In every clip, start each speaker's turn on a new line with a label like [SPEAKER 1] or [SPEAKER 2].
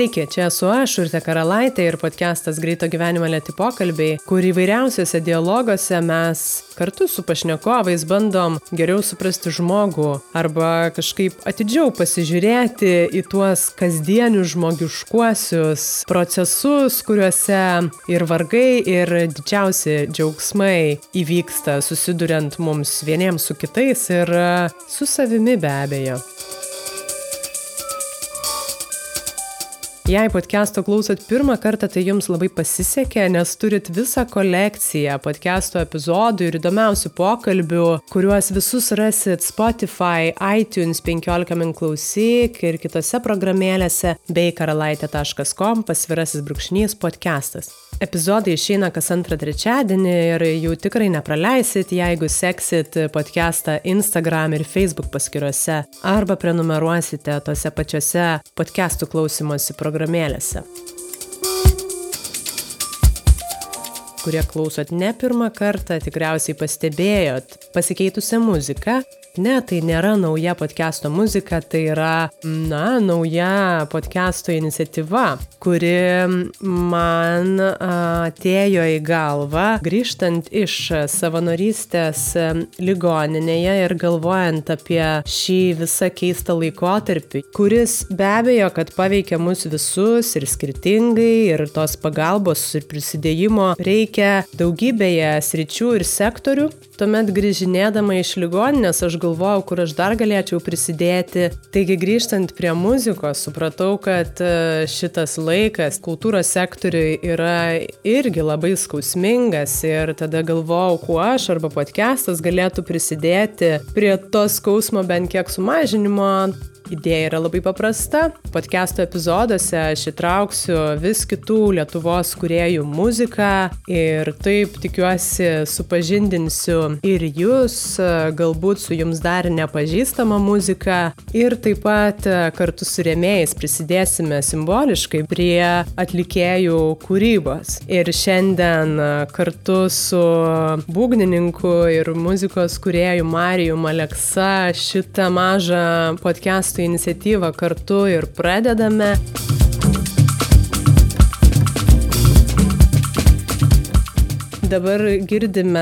[SPEAKER 1] Sveiki, čia esu aš, Urte Karalaitė ir podcastas Greito gyvenimo lėti pokalbiai, kur įvairiausiose dialoguose mes kartu su pašnekovais bandom geriau suprasti žmogų arba kažkaip atidžiau pasižiūrėti į tuos kasdienius žmogiškuosius procesus, kuriuose ir vargai, ir didžiausi džiaugsmai įvyksta susiduriant mums vieniems su kitais ir su savimi be abejo. Jei podcast'o klausot pirmą kartą, tai jums labai pasisekė, nes turit visą kolekciją podcast'o epizodų ir įdomiausių pokalbių, kuriuos visus rasit Spotify, iTunes 15 min klausyk ir kitose programėlėse bei karalaitė.com pasvirasis brūkšnys podcastas. Epizodai išeina kas antrą trečiadienį ir jų tikrai nepraleisit, jeigu seksit podcastą Instagram ir Facebook paskiruose arba prenumeruosite tose pačiose podcastų klausimosi programėlėse. kurie klausot ne pirmą kartą, tikriausiai pastebėjot pasikeitusią muziką, Ne, tai nėra nauja podcast'o muzika, tai yra, na, nauja podcast'o iniciatyva, kuri man atėjo į galvą grįžtant iš savanorystės ligoninėje ir galvojant apie šį visą keistą laikotarpį, kuris be abejo, kad paveikia mus visus ir skirtingai ir tos pagalbos ir prisidėjimo reikia daugybėje sričių ir sektorių. Tuomet grįžinėdama iš ligoninės aš galvojau, kur aš dar galėčiau prisidėti. Taigi grįžtant prie muzikos, supratau, kad e, šitas laikas kultūros sektoriui yra irgi labai skausmingas ir tada galvojau, kuo aš arba podcastas galėtų prisidėti prie to skausmo bent kiek sumažinimo. Idėja yra labai paprasta. Podcast'o epizoduose aš įtrauksiu vis kitų Lietuvos kuriejų muziką ir taip tikiuosi supažindinsiu ir jūs, galbūt su jums dar nepažįstama muzika ir taip pat kartu su rėmėjais prisidėsime simboliškai prie atlikėjų kūrybos. Ir šiandien kartu su būgnininku ir muzikos kuriejų Marijum Aleksa šitą mažą podcast'o mūsų iniciatyvą kartu ir pradedame. Dabar girdime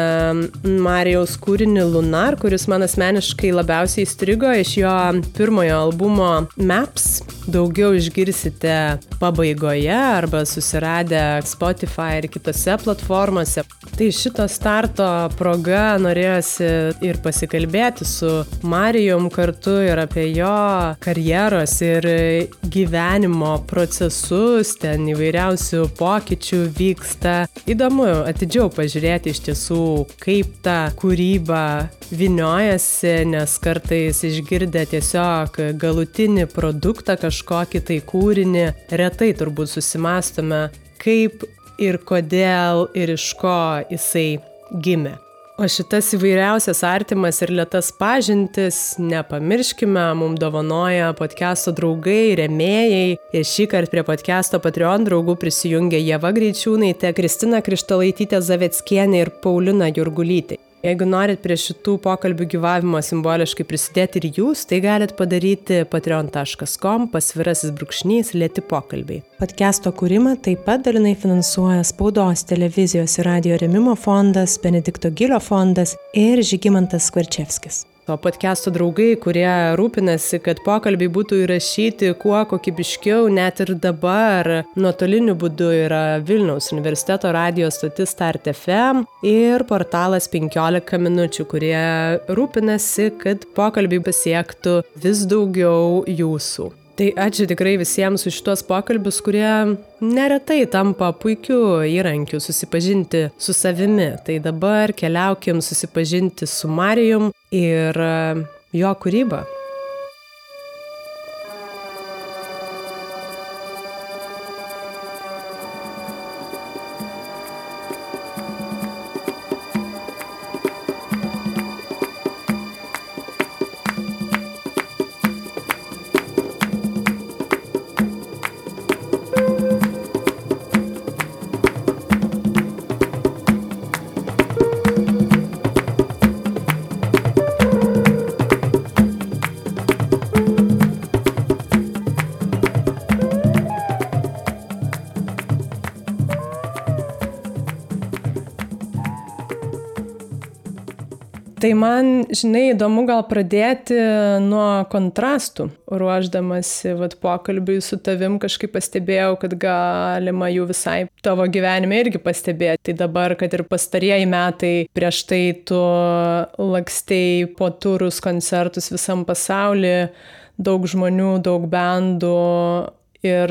[SPEAKER 1] Marijaus kūrinį Lunar, kuris man asmeniškai labiausiai įstrigo iš jo pirmojo albumo Maps. Daugiau išgirsite pabaigoje arba susiradę Spotify ir kitose platformose. Tai šito starto proga norėjosi ir pasikalbėti su Marijom kartu ir apie jo karjeros ir gyvenimo procesus, ten įvairiausių pokyčių vyksta. Įdomu atidžiau pažiūrėti iš tiesų, kaip ta kūryba viniojasi, nes kartais išgirdę tiesiog galutinį produktą kažkokį tai kūrinį, retai turbūt susimastome, kaip ir kodėl ir iš ko jisai gimė. O šitas įvairiausias artimas ir lėtas pažintis, nepamirškime, mums dovanoja podcast'o draugai, remėjai. Ir šį kartą prie podcast'o Patreon draugų prisijungė Jeva Greičiūnaitė, Kristina Krištalaitytė Zaveckienė ir Paulina Jurgulytė. Jeigu norit prie šitų pokalbių gyvavimo simboliškai prisidėti ir jūs, tai galit padaryti patreon.com pasvirasis brūkšnys lėti pokalbiai. Podcast'o kūrimą taip pat dalinai finansuoja Spaudos, televizijos ir radio remimo fondas, Benedikto Gilio fondas ir Žygimantas Skvarčevskis o podcast'o draugai, kurie rūpinasi, kad pokalbiai būtų įrašyti kuo kokybiškiau, net ir dabar nuotoliniu būdu yra Vilniaus universiteto radio stotis Start FM ir portalas 15 minučių, kurie rūpinasi, kad pokalbiai pasiektų vis daugiau jūsų. Tai ačiū tikrai visiems už šitos pokalbius, kurie neretai tampa puikiu įrankiu susipažinti su savimi. Tai dabar keliaukim susipažinti su Marijum ir jo kūryba. Tai man, žinai, įdomu gal pradėti nuo kontrastų. Ruoždamasi vat, pokalbiui su tavim kažkaip pastebėjau, kad galima jų visai tavo gyvenime irgi pastebėti. Tai dabar, kad ir pastarieji metai prieš tai tu lakstėjai po turus koncertus visam pasaulyje, daug žmonių, daug bendų, Ir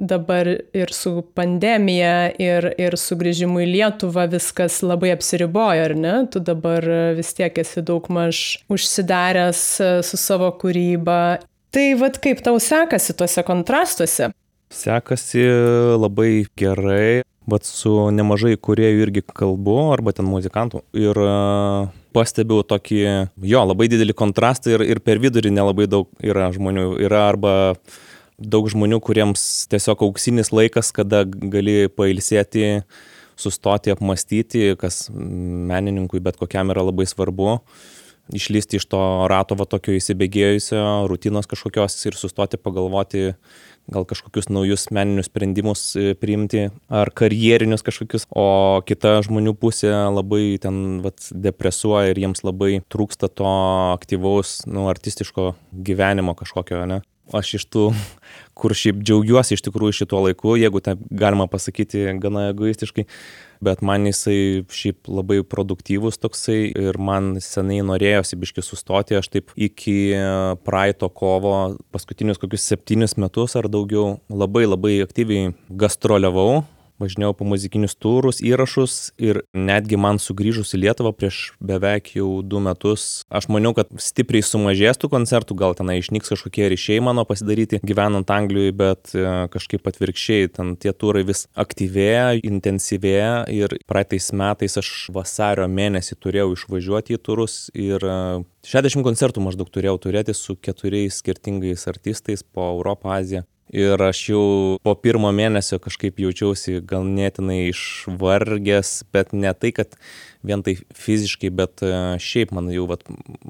[SPEAKER 1] dabar ir su pandemija, ir, ir sugrįžimu į Lietuvą viskas labai apsiribojo, ar ne? Tu dabar vis tiek esi daug maž užsidaręs su savo kūryba. Tai vad kaip tau sekasi tuose kontrastuose?
[SPEAKER 2] Sekasi labai gerai, bet su nemažai kuriejų irgi kalbu, arba ten muzikantų. Ir pastebiu tokį, jo, labai didelį kontrastą ir, ir per vidurį nelabai daug yra žmonių. Yra arba daug žmonių, kuriems tiesiog auksinis laikas, kada gali pailsėti, sustoti, apmastyti, kas menininkui bet kokiam yra labai svarbu, išlysti iš to rato va tokio įsibėgėjusio, rutinos kažkokios ir sustoti pagalvoti, gal kažkokius naujus meninius sprendimus e, priimti ar karjerinius kažkokius, o kita žmonių pusė labai ten vat, depresuoja ir jiems labai trūksta to aktyvaus, nu, artistiško gyvenimo kažkokio, ne? Aš iš tų, kur šiaip džiaugiuosi iš tikrųjų šituo laiku, jeigu taip galima pasakyti gana egoistiškai, bet man jisai šiaip labai produktyvus toksai ir man seniai norėjosi biški sustoti, aš taip iki praeito kovo paskutinius kokius septynis metus ar daugiau labai labai aktyviai gastroliavau važinėjau po muzikinius turus, įrašus ir netgi man sugrįžus į Lietuvą prieš beveik jau du metus, aš maniau, kad stipriai sumažės tų koncertų, gal tenai išnyks kažkokie ryšiai mano pasidaryti gyvenant Anglijoje, bet e, kažkaip atvirkščiai, ten tie turai vis aktyvėja, intensyvėja ir praeitais metais aš vasario mėnesį turėjau išvažiuoti į turus ir 60 e, koncertų maždaug turėjau turėti su keturiais skirtingais artistais po Europą, Aziją ir aš jau po pirmo mėnesio kažkaip jaučiausi ganėtinai išvargęs, bet ne tai, kad vien tai fiziškai, bet e, šiaip man jau vat,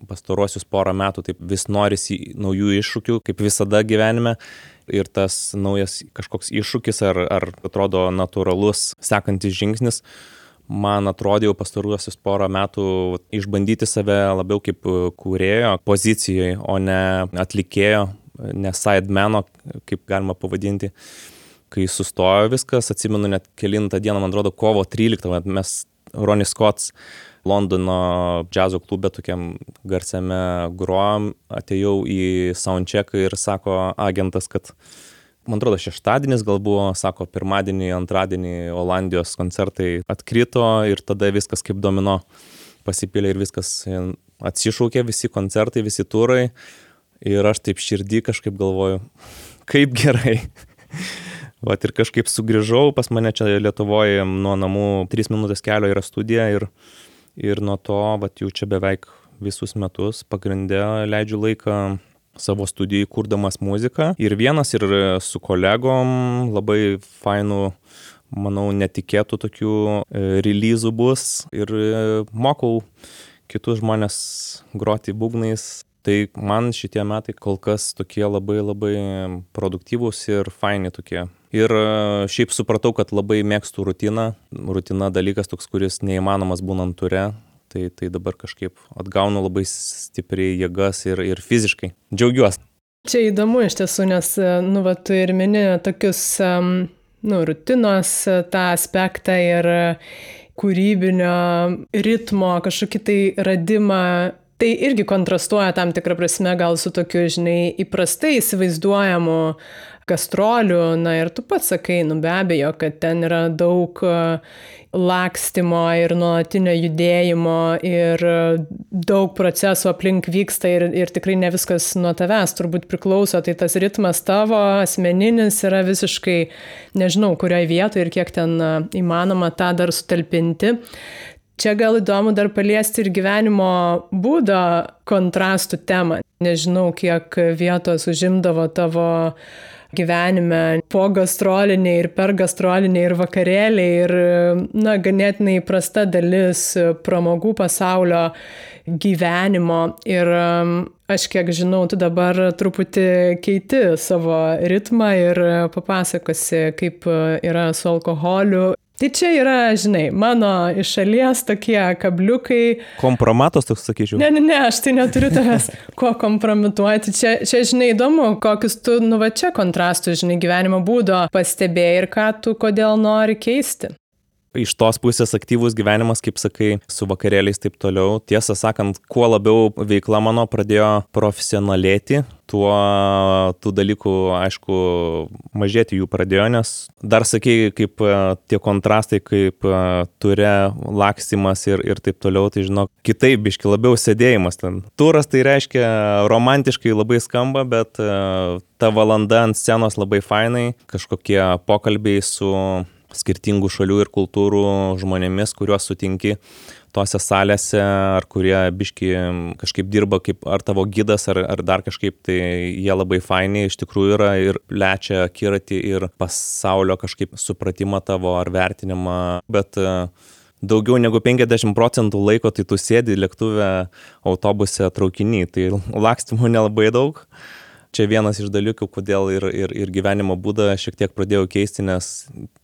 [SPEAKER 2] pastaruosius porą metų taip vis norisi naujų iššūkių, kaip visada gyvenime. Ir tas naujas kažkoks iššūkis ar, ar atrodo natūralus sekantis žingsnis, man atrodė jau pastaruosius porą metų išbandyti save labiau kaip kūrėjo pozicijoje, o ne atlikėjo ne sidemeno, kaip galima pavadinti, kai sustojo viskas, atsimenu net kelintą dieną, man atrodo, kovo 13, mes Ronnie Scotts Londono džiazo klube tokiam garsiame grojom, atėjau į soundchecką ir sako agentas, kad man atrodo šeštadienis gal buvo, sako pirmadienį, antradienį Olandijos koncertai atkrito ir tada viskas kaip domino pasipylė ir viskas atsišaukė, visi koncertai, visi turai Ir aš taip širdį kažkaip galvoju, kaip gerai. Vat ir kažkaip sugrįžau, pas mane čia Lietuvoje nuo namų 3 minutės kelio yra studija ir, ir nuo to, vat jau čia beveik visus metus pagrindė leidžiu laiką savo studijai kurdamas muziką. Ir vienas ir su kolegom labai fainų, manau, netikėtų tokių e, releasų bus ir e, mokau kitus žmonės groti būgnais tai man šitie metai kol kas tokie labai labai produktyvūs ir faini tokie. Ir e, šiaip supratau kad labai mėgstu rutiną. Rutina dalykas toks kuris neįmanomas būnant ture tai tai dabar kažkaip atgaunu labai stipriai jėgas ir ir fiziškai džiaugiuos
[SPEAKER 1] čia įdomu iš tiesų nes e, nu va tu ir mini tokius nu rutinos e, tą aspektą ir kūrybinio ritmo kažkokį tai radimą tai irgi kontrastuoja tam tikrą prasme gal su tokiu, žinai, įprastai įsivaizduojamu gastrolių, na ir tu pats sakai, nu be abejo, kad ten yra daug e, lakstimo ir nuolatinio judėjimo ir e, daug procesų aplink vyksta ir, ir tikrai ne viskas nuo tavęs turbūt priklauso, tai tas ritmas tavo asmeninis yra visiškai, nežinau, kurioje vietoje ir kiek ten e, įmanoma tą dar sutalpinti. Čia gal įdomu dar paliesti ir gyvenimo būdo kontrastų temą. Nežinau, kiek vietos užimdavo tavo gyvenime po gastroliniai ir per gastroliniai ir vakarėliai ir, na, ganėtinai prasta dalis pramogų pasaulio gyvenimo. Ir um, aš kiek žinau, tu dabar truputį keiti savo ritmą ir papasakosi, kaip yra su alkoholiu Tai čia yra, žinai, mano iš šalies tokie kabliukai.
[SPEAKER 2] Kompromatos toks sakyčiau.
[SPEAKER 1] Ne, ne, ne, aš tai neturiu tavęs ko kompromituoti. Čia, čia, žinai, įdomu, kokius tu, nu va čia kontrastus, žinai, gyvenimo būdo pastebėjai ir ką tu kodėl nori keisti
[SPEAKER 2] iš tos pusės aktyvus gyvenimas, kaip sakai, su vakarėliais taip toliau. Tiesą sakant, kuo labiau veikla mano pradėjo profesionalėti, tuo tų dalykų, aišku, mažėti jų pradėjo, nes dar sakai, kaip e, tie kontrastai, kaip e, turė lakstimas ir, ir taip toliau, tai žinok, kitaip biški labiau sėdėjimas ten. Turas tai reiškia romantiškai labai skamba, bet e, ta valanda ant scenos labai fainai, kažkokie pokalbiai su skirtingų šalių ir kultūrų žmonėmis, kuriuos sutinki tose salėse, ar kurie biški kažkaip dirba kaip ar tavo gydas, ar, ar dar kažkaip, tai jie labai faini iš tikrųjų yra ir lečia akiratį ir pasaulio kažkaip supratimą tavo ar vertinimą, bet e, daugiau negu 50 procentų laiko tai tu sėdi lėktuve, autobuse, traukiny, tai lakstimų nelabai daug čia vienas iš dalykų, kodėl ir, ir, ir gyvenimo būdą šiek tiek pradėjau keisti, nes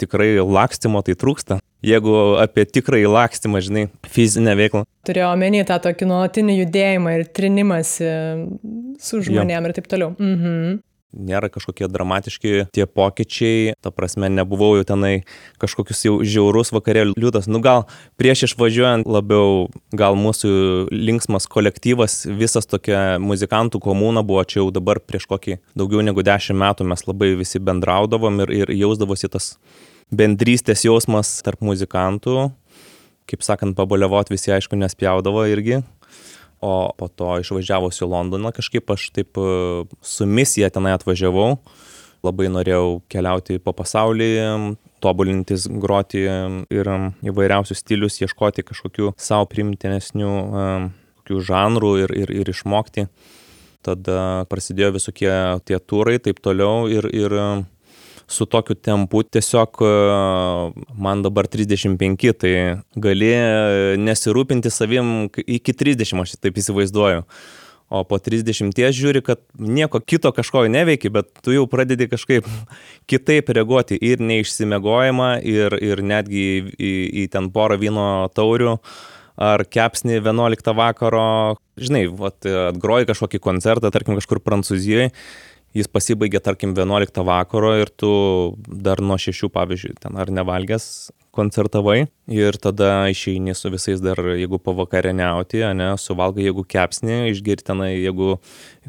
[SPEAKER 2] tikrai lakstymo tai trūksta. Jeigu apie tikrąjį lakstymą, žinai, fizinę veiklą.
[SPEAKER 1] Turėjau omeny tą tokį nuolatinį judėjimą ir trinimąsi su žmonėm jo. ir taip toliau. Mhm
[SPEAKER 2] nėra kažkokie dramatiški tie pokyčiai, ta prasme, nebuvau jau tenai kažkokius jau žiaurus vakarėlių liūtas. Nu gal prieš išvažiuojant labiau, gal mūsų linksmas kolektyvas, visas tokia muzikantų komūna buvo čia jau dabar prieš kokį daugiau negu dešimt metų mes labai visi bendraudavom ir, ir jausdavosi tas bendrystės jausmas tarp muzikantų. Kaip sakant, pabaliavot visi aišku nespjaudavo irgi, o po to išvažiavus į Londoną kažkaip aš taip e, su misija tenai atvažiavau. Labai norėjau keliauti po pasaulį, tobulintis, groti ir įvairiausius stilius, ieškoti kažkokių savo primtinesnių kokių žanrų ir, ir, ir išmokti. Tada prasidėjo visokie tie turai, taip toliau ir, ir su tokiu tempu tiesiog e, man dabar 35, tai gali e, nesirūpinti savim iki 30, aš taip įsivaizduoju. O po 30 žiūri, kad nieko kito kažko neveiki, bet tu jau pradedi kažkaip kitaip reaguoti ir neišsimegojimą, ir, ir netgi į, į, į ten porą vyno taurių ar kepsnį 11 vakaro, žinai, vat, atgroji kažkokį koncertą, tarkim, kažkur Prancūzijoje jis pasibaigė, tarkim, 11 vakaro ir tu dar nuo 6, pavyzdžiui, ten ar nevalgęs koncertavai ir tada išeini su visais dar, jeigu pavakarieniauti, ne, suvalgai, jeigu kepsnį, išgirti tenai, jeigu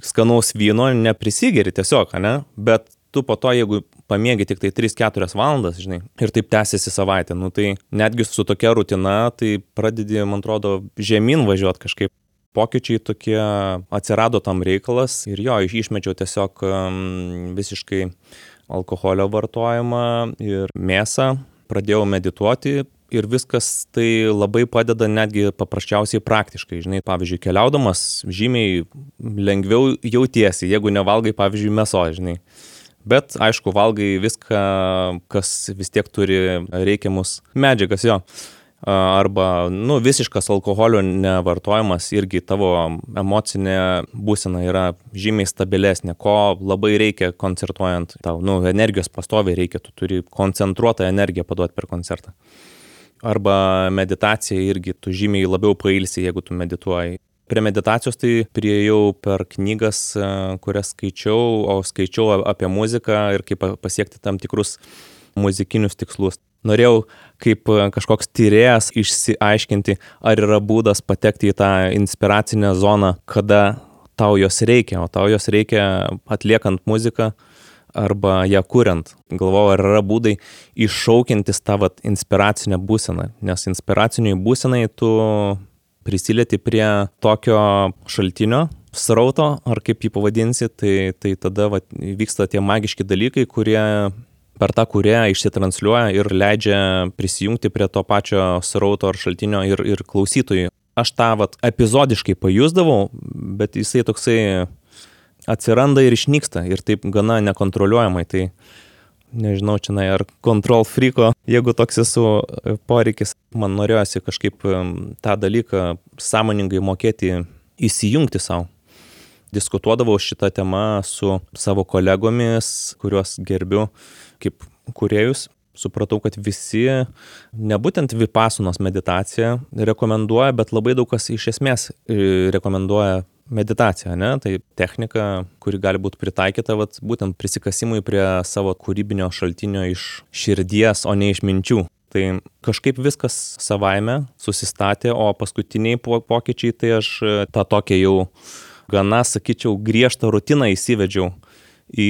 [SPEAKER 2] skanaus vyno, neprisigeri tiesiog, ne, bet tu po to, jeigu pamiegi tik tai 3-4 valandas, žinai, ir taip tęsiasi savaitę, nu tai netgi su tokia rutina, tai pradedi, man atrodo, žemyn važiuoti kažkaip pokyčiai tokie atsirado tam reikalas ir jo, išmečiau tiesiog visiškai alkoholio vartojimą ir mėsą, pradėjau medituoti ir viskas tai labai padeda netgi paprasčiausiai praktiškai. Žinai, pavyzdžiui, keliaudamas žymiai lengviau jautiesi, jeigu nevalgai, pavyzdžiui, mėso, žinai. Bet, aišku, valgai viską, kas vis tiek turi reikiamus medžiagas jo arba nu, visiškas alkoholio nevartojimas irgi tavo emocinė būsena yra žymiai stabilesnė, ko labai reikia koncertuojant. Tau nu, energijos pastoviai reikia, tu turi koncentruotą energiją paduoti per koncertą. Arba meditacija irgi tu žymiai labiau pailsi, jeigu tu medituoji. Prie meditacijos tai prieėjau per knygas, kurias skaičiau, o skaičiau apie muziką ir kaip pasiekti tam tikrus muzikinius tikslus norėjau kaip e, kažkoks tyrėjas išsiaiškinti, ar yra būdas patekti į tą inspiracinę zoną, kada tau jos reikia, o tau jos reikia atliekant muziką arba ją kuriant. Galvoju, ar yra būdai iššaukintis tą vat, inspiracinę būseną, nes inspiraciniai būsenai tu prisilieti prie tokio šaltinio, srauto, ar kaip jį pavadinsi, tai, tai tada vat, vyksta tie magiški dalykai, kurie per tą kūrėją išsitransliuoja ir leidžia prisijungti prie to pačio srauto ar šaltinio ir, ir klausytojui. Aš tą vat, epizodiškai pajusdavau, bet jisai toksai atsiranda ir išnyksta ir taip gana nekontroliuojamai. Tai nežinau, čia na, ar control freako, jeigu toks esu poreikis, man norėjosi kažkaip tą dalyką sąmoningai mokėti įsijungti savo diskutuodavau šitą temą su savo kolegomis, kuriuos gerbiu kaip kuriejus. supratau, kad visi, nebūtent vipasanos meditaciją rekomenduoja, bet labai daug kas iš esmės e, rekomenduoja meditacija, ne? Tai technika, kuri gali būti pritaikyta vat, būtent prisikasimui prie savo kūrybinio šaltinio iš širdies, o ne iš minčių. Tai kažkaip viskas savaime susistatė, o paskutiniai pokyčiai, tai aš e, tą tokią jau gana, sakyčiau, griežtą rutiną įsivedžiau į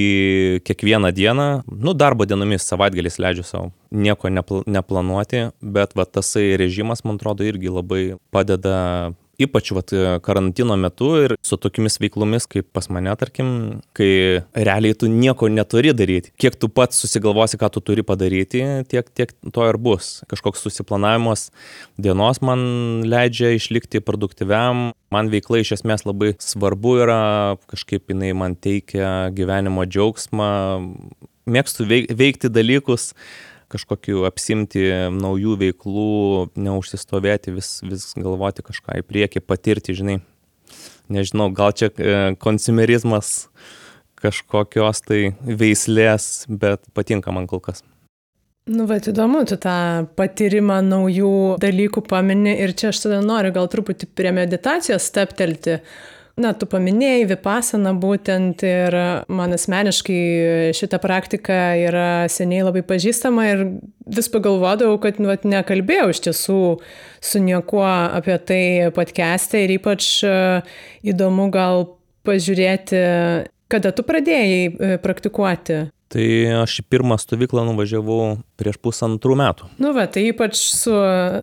[SPEAKER 2] kiekvieną dieną, nu, darbo dienomis, savaitgaliais leidžiu savo nieko nepl neplanuoti, bet va tasai režimas, man atrodo, irgi labai padeda ypač vat karantino metu ir su tokiomis veiklomis kaip pas mane tarkim kai realiai tu nieko neturi daryt kiek tu pats susigalvosi ką tu turi padaryti tiek tiek to ir bus. Kažkoks susiplanavimas dienos man leidžia išlikti produktyviam. Man veikla iš esmės labai svarbu yra kažkaip jinai man teikia gyvenimo džiaugsmą. Mėgstu veik veikti dalykus kažkokių apsimti naujų veiklų, neužsistovėti, vis, vis galvoti kažką į priekį, patirti, žinai. Nežinau, gal čia e, konsumerizmas kažkokios tai veislės, bet patinka man kol kas.
[SPEAKER 1] Nu, bet įdomu, tu tą patyrimą naujų dalykų pamini ir čia aš tada noriu gal truputį prie meditacijos steptelti. Na, tu paminėjai Vipasana būtent ir man asmeniškai šita praktika yra seniai labai pažįstama ir vis pagalvodavau, kad nu, vat, nekalbėjau iš tiesų su niekuo apie tai podcast'e ir ypač e, įdomu gal pažiūrėti, kada tu pradėjai e, praktikuoti
[SPEAKER 2] Tai aš į pirmą stovyklą nuvažiavau prieš pusantrų metų.
[SPEAKER 1] Nu, va, tai ypač su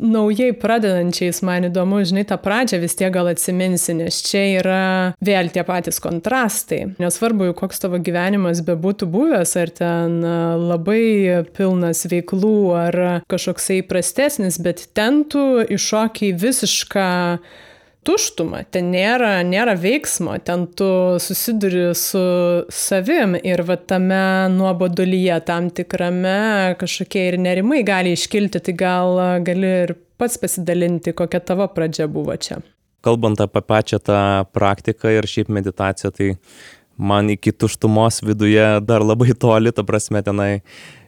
[SPEAKER 1] naujai pradedančiais man įdomu, žinai, tą pradžią vis tiek gal atsiminsi, nes čia yra vėl tie patys kontrastai. Nesvarbu, koks tavo gyvenimas bebūtų buvęs, ar ten labai pilnas veiklų, ar kažkoksai prastesnis, bet ten tu iššokiai visišką tuštumą, ten nėra, nėra veiksmo, ten tu susiduri su savim ir va tame nuobodulyje, tam tikrame kažkokie ir nerimai gali iškilti, tai gal gali ir pats pasidalinti, kokia tavo pradžia buvo čia.
[SPEAKER 2] Kalbant apie pačią tą praktiką ir šiaip meditaciją, tai man iki tuštumos viduje dar labai toli, ta prasme tenai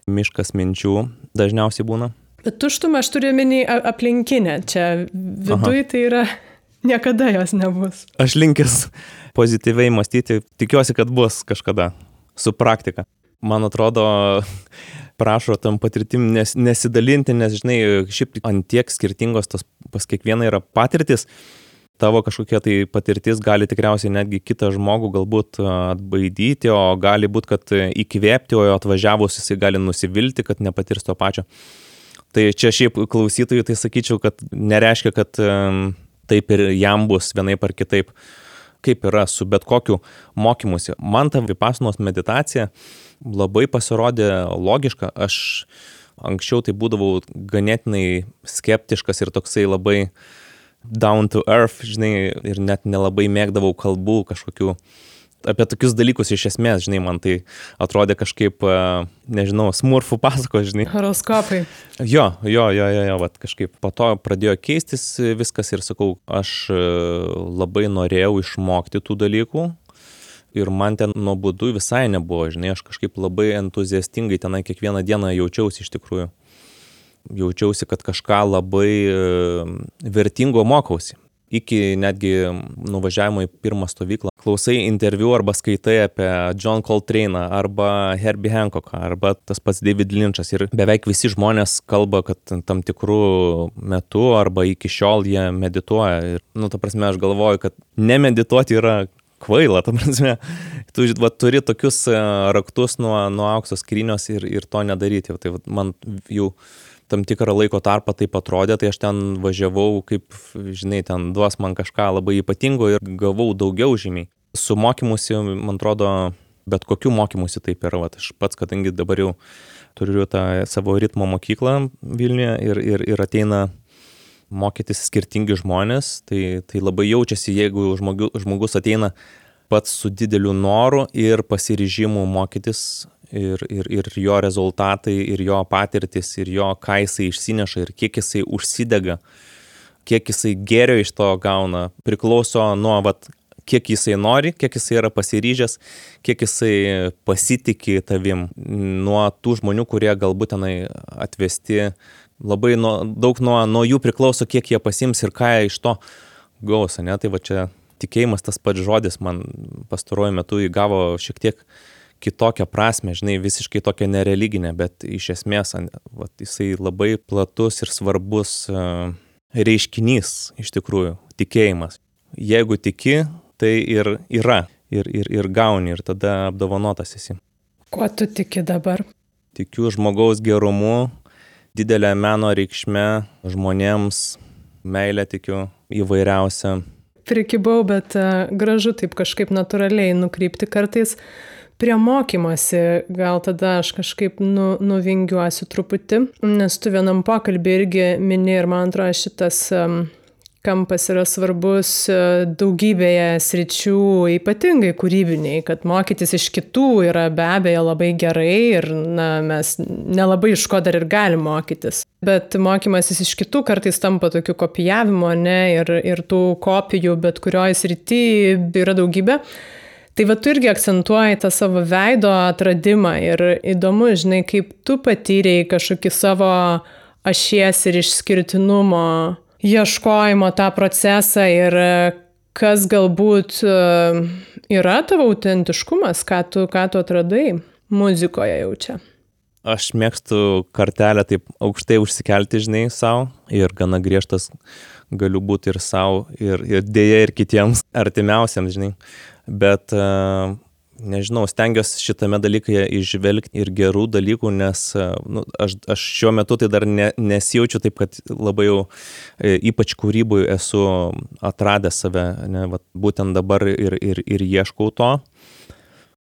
[SPEAKER 2] miškas minčių dažniausiai būna.
[SPEAKER 1] Bet tuštumą aš turiu minį aplinkinę, čia viduje tai yra Niekada jos nebus.
[SPEAKER 2] Aš linkęs pozityviai mąstyti, tikiuosi, kad bus kažkada su praktika. Man atrodo, prašo tam patirtim nes, nesidalinti, nes, žinai, šiaip ant tiek skirtingos tas pas kiekvieną yra patirtis, tavo kažkokia tai patirtis gali tikriausiai netgi kitą žmogų galbūt atbaidyti, o gali būti, kad įkvėpti, o atvažiavus jisai gali nusivilti, kad nepatirs to pačio. Tai čia šiaip klausytojų tai sakyčiau, kad nereiškia, kad taip ir jam bus vienaip ar kitaip, kaip yra su bet kokiu mokymusi. Man ta vipasanos meditacija labai pasirodė logiška. Aš anksčiau tai būdavau ganėtinai skeptiškas ir toksai labai down to earth, žinai, ir net nelabai mėgdavau kalbų kažkokių apie tokius dalykus iš esmės, žinai, man tai atrodė kažkaip, e, nežinau, smurfų pasako, žinai.
[SPEAKER 1] Horoskopai.
[SPEAKER 2] Jo, jo, jo, jo, jo, vat kažkaip po to pradėjo keistis viskas ir sakau, aš e, labai norėjau išmokti tų dalykų. Ir man ten nuobodu visai nebuvo, žinai, aš kažkaip labai entuziastingai tenai kiekvieną dieną jaučiausi iš tikrųjų. Jaučiausi, kad kažką labai e, vertingo mokausi iki netgi nuvažiavimo į pirmą stovyklą. Klausai interviu arba skaitai apie John Coltrane'ą arba Herbie Hancocką arba tas pats David Lynch'as ir beveik visi žmonės kalba, kad tam tikrų metų arba iki šiol jie medituoja. Ir, nu, ta prasme, aš galvoju, kad nemedituoti yra kvaila, ta prasme, tu va, turi tokius e, raktus nuo, nuo aukso skrynios ir, ir to nedaryti. Tai va, man jau tam tikrą laiko tarpą taip atrodė, tai aš ten važiavau, kaip, žinai, ten duos man kažką labai ypatingo ir gavau daugiau žymiai. Su mokymusi, man atrodo, bet kokiu mokymusi taip yra. Vat, aš pats, kadangi dabar jau turiu tą savo ritmo mokyklą Vilniuje ir, ir, ir ateina mokytis skirtingi žmonės, tai, tai labai jaučiasi, jeigu žmogus, žmogus ateina pats su dideliu noru ir pasiryžimu mokytis ir, ir, ir jo rezultatai, ir jo patirtis, ir jo, ką jisai išsineša, ir kiek jisai užsidega, kiek jisai gėrio iš to gauna, priklauso nuo vat, kiek jisai nori, kiek jisai yra pasiryžęs, kiek jisai pasitikė tavim nuo tų žmonių, kurie galbūt tenai atvesti. Labai nuo, daug nuo, nuo jų priklauso, kiek jie pasims ir ką iš to gaus, ne? Tai va čia tikėjimas tas pats žodis man pastaruoju metu įgavo šiek tiek kitokią prasme, žinai, visiškai tokią nereliginę, bet iš esmės vat, jisai labai platus ir svarbus uh, reiškinys iš tikrųjų - tikėjimas. Jeigu tiki, tai ir yra, ir, ir, ir gauni, ir tada apdovanotas esi.
[SPEAKER 1] Kuo tu tiki dabar?
[SPEAKER 2] Tikiu žmogaus gerumu, didelę meno reikšmę žmonėms, meilę tikiu įvairiausią.
[SPEAKER 1] Prikibau, bet uh, gražu taip kažkaip natūraliai nukrypti kartais prie mokymosi, gal tada aš kažkaip nu, nuvingiuosiu truputį, nes tu vienam pokalbį irgi mini ir man atrodo šitas um, kampas yra svarbus e, daugybėje sričių, ypatingai kūrybiniai, kad mokytis iš kitų yra be abejo labai gerai ir na, mes nelabai iš ko dar ir galim mokytis. Bet mokymasis iš kitų kartais tampa tokiu kopijavimu, ne, ir, ir tų kopijų bet kurioje srityje yra daugybė. Tai va tu irgi akcentuoji tą savo veido atradimą ir įdomu, žinai, kaip tu patyrėjai kažkokį savo ašies ir išskirtinumo ieškojimo tą procesą ir kas galbūt e, yra tavo autentiškumas, ką tu, ką tu atradai muzikoje jau čia.
[SPEAKER 2] Aš mėgstu kartelę taip aukštai užsikelti, žinai, savo ir gana griežtas galiu būti ir savo, ir, ir dėja, ir kitiems artimiausiams, žinai bet e, nežinau, stengiuosi šitame dalyke išvelgti ir gerų dalykų, nes e, nu, aš, aš šiuo metu tai dar ne, nesijaučiu taip, kad labai jau e, ypač kūrybui esu atradęs save, ne, vat, būtent dabar ir, ir, ir ieškau to.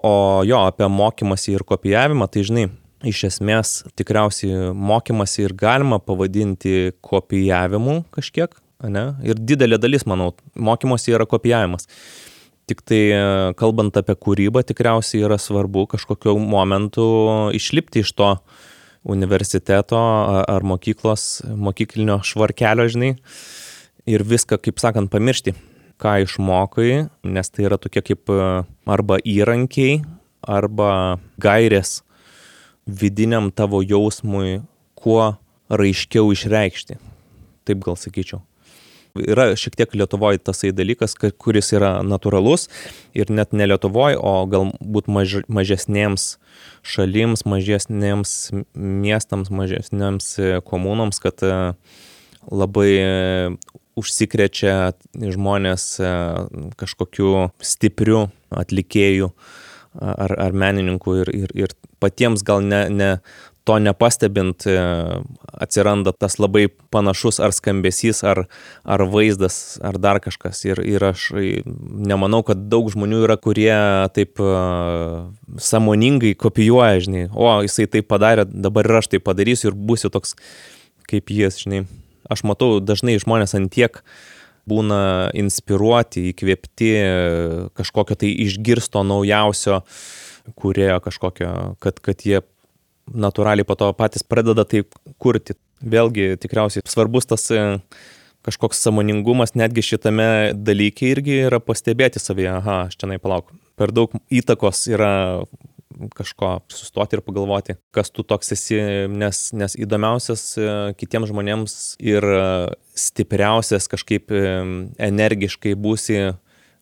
[SPEAKER 2] O jo, apie mokymasi ir kopijavimą, tai žinai, iš esmės tikriausiai mokymasi ir galima pavadinti kopijavimu kažkiek, ne? Ir didelė dalis, manau, mokymosi yra kopijavimas. Tiktai e, kalbant apie kūrybą, tikriausiai yra svarbu kažkokiu momentu išlipti iš to universiteto ar mokyklos, mokyklinio švarkelio, žinai, ir viską, kaip sakant, pamiršti, ką išmokai, nes tai yra tokie kaip e, arba įrankiai, arba gairės vidiniam tavo jausmui, kuo raiškiau išreikšti. Taip gal sakyčiau yra šiek tiek Lietuvoje tasai dalykas, kuris yra natūralus ir net ne Lietuvoje, o galbūt maž, mažesnėms šalims, mažesnėms miestams, mažesnėms e, komunoms, kad e, labai užsikrečia žmonės e, kažkokiu stipriu atlikėjų ar, ar menininkų ir, ir, ir patiems gal ne, ne to nepastebint e, atsiranda tas labai panašus ar skambesys, ar, ar vaizdas, ar dar kažkas. Ir, ir aš nemanau, kad daug žmonių yra, kurie taip uh, samoningai kopijuoja, žinai, o jisai tai padarė, dabar ir aš tai padarysiu ir būsiu toks kaip jis, žinai. Aš matau dažnai žmonės antiek būna inspiruoti, įkvėpti kažkokio tai išgirsto naujausio kurėjo kažkokio, kad, kad jie natūraliai po to patys pradeda taip kurti. Vėlgi tikriausiai svarbus tas e, kažkoks samoningumas netgi šitame dalyke irgi yra pastebėti savyje, aha, aš čia palauk. Per daug įtakos yra kažko sustoti ir pagalvoti, kas tu toks esi, nes, nes įdomiausias e, kitiems žmonėms ir e, stipriausias kažkaip energiškai būsi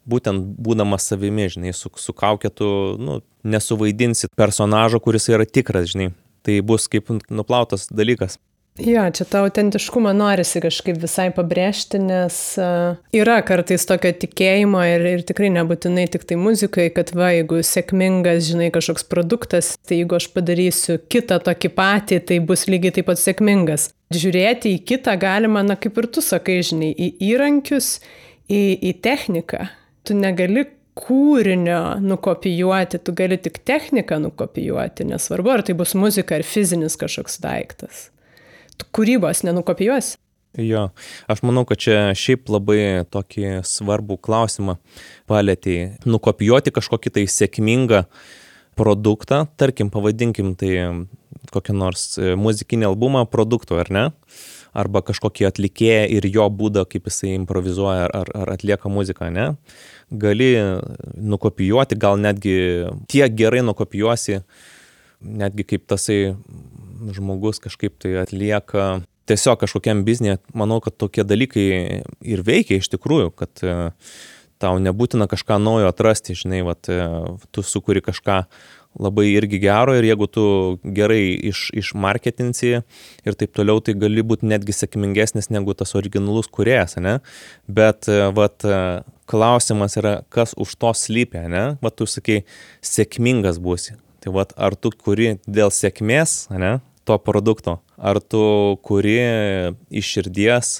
[SPEAKER 2] būtent būdamas savimi, žinai, su, su kaukėtu, nu, nesuvaidinsi personažo, kuris yra tikras, žinai. Tai bus kaip nuplautas dalykas.
[SPEAKER 1] Jo, čia tą autentiškumą norisi kažkaip visai pabrėžti, nes uh, yra kartais tokio tikėjimo ir, ir tikrai nebūtinai tik tai muzikai, kad va, jeigu sėkmingas, žinai, kažkoks produktas, tai jeigu aš padarysiu kitą tokį patį, tai bus lygiai taip pat sėkmingas. Žiūrėti į kitą galima, na kaip ir tu sakai, žinai, į įrankius, į, į techniką tu negali kūrinio nukopijuoti, tu gali tik techniką nukopijuoti, nesvarbu, ar tai bus muzika ar fizinis kažkoks daiktas. Tu kūrybos nenukopijuosi.
[SPEAKER 2] Jo, aš manau, kad čia šiaip labai tokį svarbų klausimą palėtėjai. Nukopijuoti kažkokį tai sėkmingą produktą, tarkim, pavadinkim tai kokią nors muzikinį albumą produktų, ar ne? Arba kažkokį atlikėją ir jo būdą, kaip jisai improvizuoja ar, ar atlieka muziką, ne? Gali nukopijuoti, gal netgi tiek gerai nukopijuosi, netgi kaip tasai žmogus kažkaip tai atlieka tiesiog kažkokiam biznė, manau, kad tokie dalykai ir veikia iš tikrųjų, kad e, tau nebūtina kažką naujo atrasti, žinai, vat, e, tu sukuri kažką labai irgi gero ir jeigu tu gerai iš, išmarketinsi ir taip toliau, tai gali būti netgi sėkmingesnis negu tas originalus kuriejas, ne? Bet, e, vat, klausimas yra, kas už to slypia, ne? Vat tu sakai, sėkmingas būsi. Tai vat, ar tu kuri dėl sėkmės, ne? to produkto. Ar tu kuri iš širdies,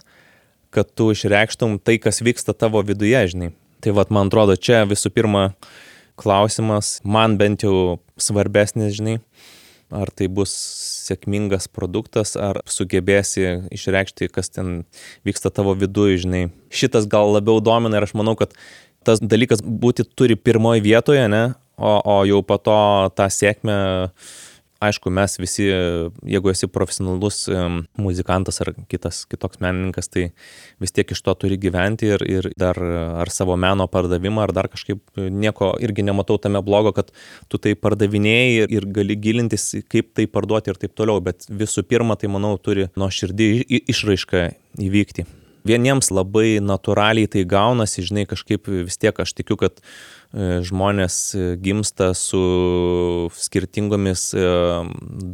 [SPEAKER 2] kad tu išreikštum tai, kas vyksta tavo viduje, žinai. Tai vad, man atrodo, čia visų pirma klausimas, man bent jau svarbesnis, žinai, ar tai bus sėkmingas produktas, ar sugebėsi išreikšti, kas ten vyksta tavo viduje, žinai. Šitas gal labiau domina ir aš manau, kad tas dalykas būti turi pirmoje vietoje, ne, o, o jau po to tą sėkmę aišku, mes visi, jeigu esi profesionalus muzikantas ar kitas, kitoks menininkas, tai vis tiek iš to turi gyventi ir, ir dar ar savo meno pardavimą, ar dar kažkaip nieko irgi nematau tame blogo, kad tu tai pardavinėjai ir gali gilintis, kaip tai parduoti ir taip toliau, bet visų pirma, tai manau, turi nuo širdį išraišką įvykti. Vieniems labai natūraliai tai gaunasi, žinai, kažkaip vis tiek aš tikiu, kad E, žmonės e, gimsta su skirtingomis e,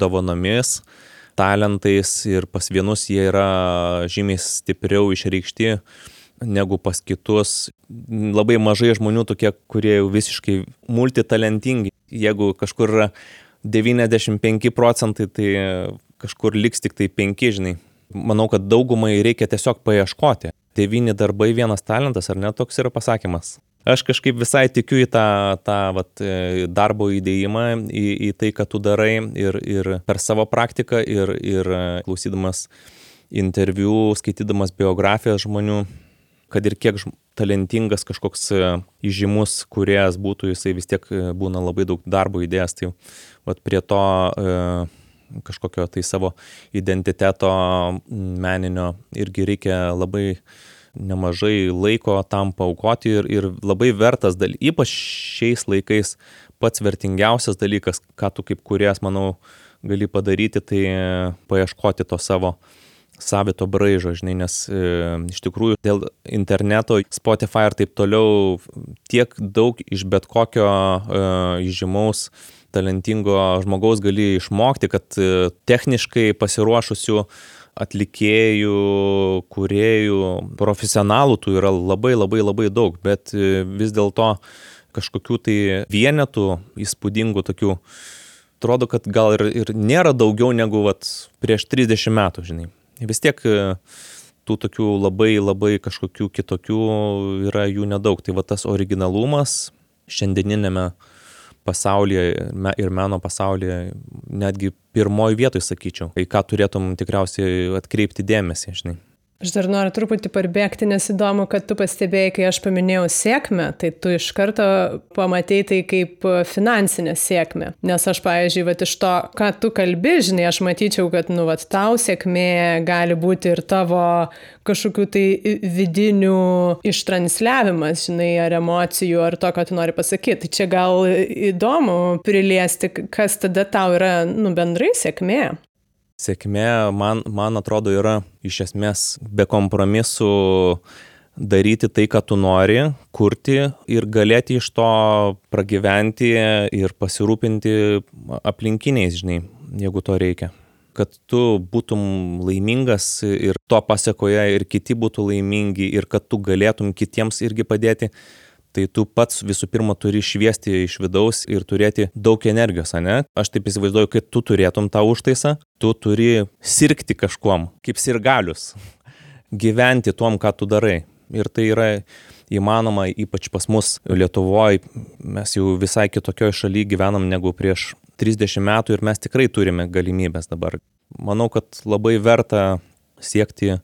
[SPEAKER 2] dovanomis, talentais ir pas vienus jie yra žymiai stipriau išreikšti negu pas kitus. Labai mažai žmonių tokie, kurie jau visiškai multitalentingi. Jeigu kažkur yra 95 procentai, tai kažkur liks tik tai 5, žinai. Manau, kad daugumai reikia tiesiog paieškoti. Devyni darbai, vienas talentas, ar ne toks yra pasakymas? aš kažkaip visai tikiu į tą, tą vat, e, darbo įdėjimą, į, į tai, ką tu darai ir, ir per savo praktiką ir, ir e, klausydamas interviu, skaitydamas biografijas žmonių, kad ir kiek talentingas kažkoks e, įžymus kuriejas būtų, jisai vis tiek būna labai daug darbo įdėjęs. Tai vat, prie to kažkokio tai savo identiteto meninio irgi reikia labai nemažai laiko tam paukoti ir, ir labai vertas dalykas, ypač šiais laikais pats vertingiausias dalykas, ką tu kaip kuriejas, manau, gali padaryti, tai paieškoti to savo savito braižo, žinai, nes e, iš tikrųjų dėl interneto, Spotify ir taip toliau tiek daug iš bet kokio e, įžymaus talentingo žmogaus gali išmokti, kad e, techniškai pasiruošusių atlikėjų, kuriejų, profesionalų tų yra labai labai labai daug, bet e, vis dėlto kažkokių tai vienetų įspūdingų tokių, atrodo, kad gal ir, ir nėra daugiau negu vat, prieš 30 metų, žinai. Vis tiek e, tų tokių labai labai kažkokių kitokių yra jų nedaug. Tai va tas originalumas šiandieninėme pasaulyje ir meno pasaulyje netgi pirmoj vietoj sakyčiau, į ką turėtum tikriausiai atkreipti dėmesį, žinai.
[SPEAKER 1] Aš dar noriu truputį parbėgti, nes įdomu, kad tu pastebėjai, kai aš paminėjau sėkmę, tai tu iš karto pamatėjai tai kaip finansinę sėkmę. Nes aš, pavyzdžiui, vat, iš to, ką tu kalbi, žinai, aš matyčiau, kad, nu, vat, tau sėkmė gali būti ir tavo kažkokių tai vidinių ištransliavimas, žinai, ar emocijų, ar to, ką tu nori pasakyti. Tai čia gal įdomu priliesti, kas tada tau yra, nu, bendrai sėkmė
[SPEAKER 2] sėkmė, man, man atrodo, yra iš esmės be kompromisų daryti tai, ką tu nori, kurti ir galėti iš to pragyventi ir pasirūpinti aplinkiniais, žinai, jeigu to reikia. Kad tu būtum laimingas ir to pasiekoje ir kiti būtų laimingi ir kad tu galėtum kitiems irgi padėti, tai tu pats visų pirma turi šviesti iš vidaus ir turėti daug energijos, ne? Aš taip įsivaizduoju, kad tu turėtum tą užtaisą, tu turi sirgti kažkuom, kaip sirgalius, gyventi tuom, ką tu darai. Ir tai yra įmanoma, ypač pas mus Lietuvoje, mes jau visai kitokioje šalyje gyvenam negu prieš 30 metų ir mes tikrai turime galimybės dabar. Manau, kad labai verta siekti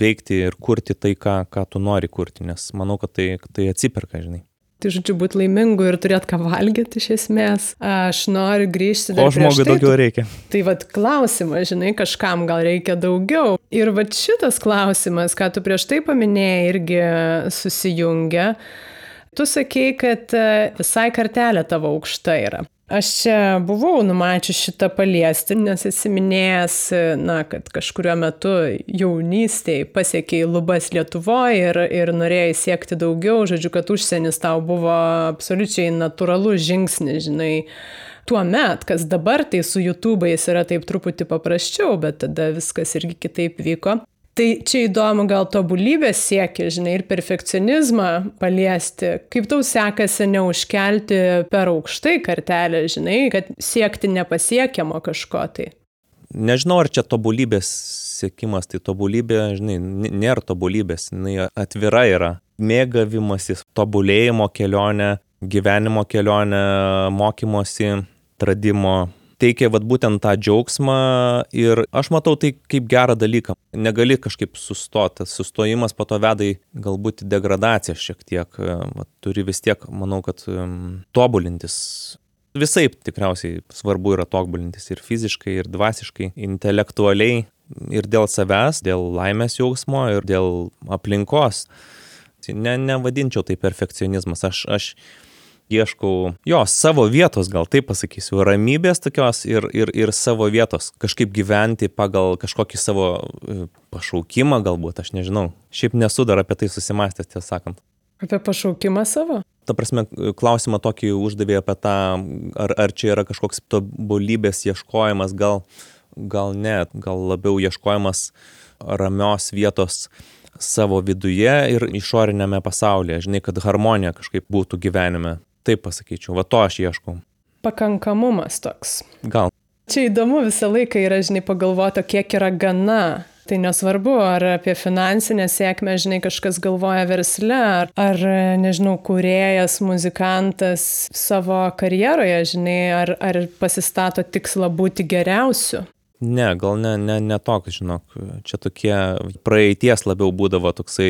[SPEAKER 2] veikti ir kurti tai, ką, ką tu nori kurti, nes manau, kad tai, tai atsiperka, žinai.
[SPEAKER 1] Tai žodžiu, būti laimingu ir turėti ką valgyti iš esmės. Aš noriu grįžti
[SPEAKER 2] dar. O žmogui tai, daugiau reikia.
[SPEAKER 1] Tai vad klausimas, žinai, kažkam gal reikia daugiau. Ir vad šitas klausimas, ką tu prieš tai paminėjai, irgi susijungia. Tu sakei, kad e, visai kartelė tavo aukšta yra. Aš čia buvau numačius šitą paliesti, nes esi minėjęs, na, kad kažkurio metu jaunystėje pasiekiai lubas Lietuvoje ir, ir norėjai siekti daugiau, žodžiu, kad užsienis tau buvo absoliučiai natūralus žingsnis, žinai. Tuo met, kas dabar tai su YouTube'ais yra taip truputį paprasčiau, bet tada viskas irgi kitaip vyko. Tai čia įdomu gal tobulybės siekį, žinai, ir perfekcionizmą paliesti. Kaip tau sekasi neužkelti per aukštai kartelę, žinai, kad siekti nepasiekiamo kažko tai?
[SPEAKER 2] Nežinau, ar čia tobulybės siekimas, tai tobulybė, žinai, nėra tobulybės, jinai atvira yra. Mėgavimasis, tobulėjimo kelionė, gyvenimo kelionė, mokymosi, tradimo teikia vat būtent tą džiaugsmą ir aš matau tai kaip gerą dalyką. Negali kažkaip sustoti, sustojimas po to veda į galbūt degradaciją šiek tiek, vat, turi vis tiek, manau, kad tobulintis. Visai tikriausiai svarbu yra tobulintis ir fiziškai, ir dvasiškai, intelektualiai, ir dėl savęs, dėl laimės jausmo, ir dėl aplinkos. Ne, nevadinčiau tai perfekcionizmas. Aš, aš ieškau jo savo vietos, gal taip pasakysiu, ramybės tokios ir, ir, ir savo vietos, kažkaip gyventi pagal kažkokį savo e, pašaukimą galbūt, aš nežinau. Šiaip nesu dar apie tai susimastęs, tiesą sakant.
[SPEAKER 1] Apie pašaukimą savo?
[SPEAKER 2] Ta prasme, klausimą tokį uždavė apie tą, ar, ar čia yra kažkoks tobulybės ieškojimas, gal, gal ne, gal labiau ieškojimas ramios vietos savo viduje ir išorinėme pasaulyje, žinai, kad harmonija kažkaip būtų gyvenime. Taip pasakyčiau, va to aš ieškau.
[SPEAKER 1] Pakankamumas toks.
[SPEAKER 2] Gal.
[SPEAKER 1] Čia įdomu visą laiką yra, žinai, pagalvoti, kiek yra gana. Tai nesvarbu, ar apie finansinę sėkmę, žinai, kažkas galvoja versle, ar, ar nežinau, kuriejas, muzikantas savo karjeroje, žinai, ar, ar pasistato tikslą būti geriausiu.
[SPEAKER 2] Ne, gal ne, ne, ne toks, žinok, čia tokie praeities labiau būdavo toksai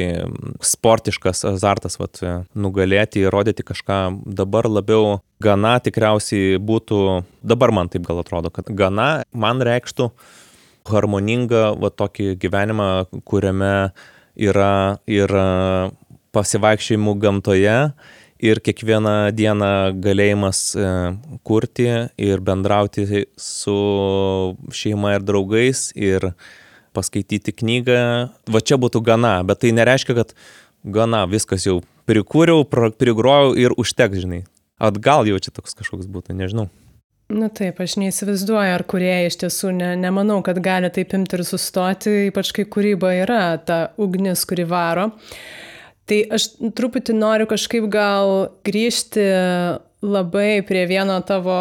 [SPEAKER 2] sportiškas azartas, vat, nugalėti, įrodyti kažką. Dabar labiau gana tikriausiai būtų, dabar man taip gal atrodo, kad gana man reikštų harmoningą va tokį gyvenimą, kuriame yra ir pasivaikščiojimų gamtoje ir kiekvieną dieną galėjimas e, kurti ir bendrauti su šeima ir draugais ir paskaityti knygą. Va čia būtų gana, bet tai nereiškia, kad gana, viskas jau prikūriau, prigrojau ir užteks, žinai. Atgal jau čia toks kažkoks būtų, nežinau.
[SPEAKER 1] Na taip, aš neįsivaizduoju, ar kurie iš tiesų ne, nemanau, kad gali taip imti ir sustoti, ypač kai kūryba yra ta ugnis, kuri varo. Tai aš truputį noriu kažkaip gal grįžti labai prie vieno tavo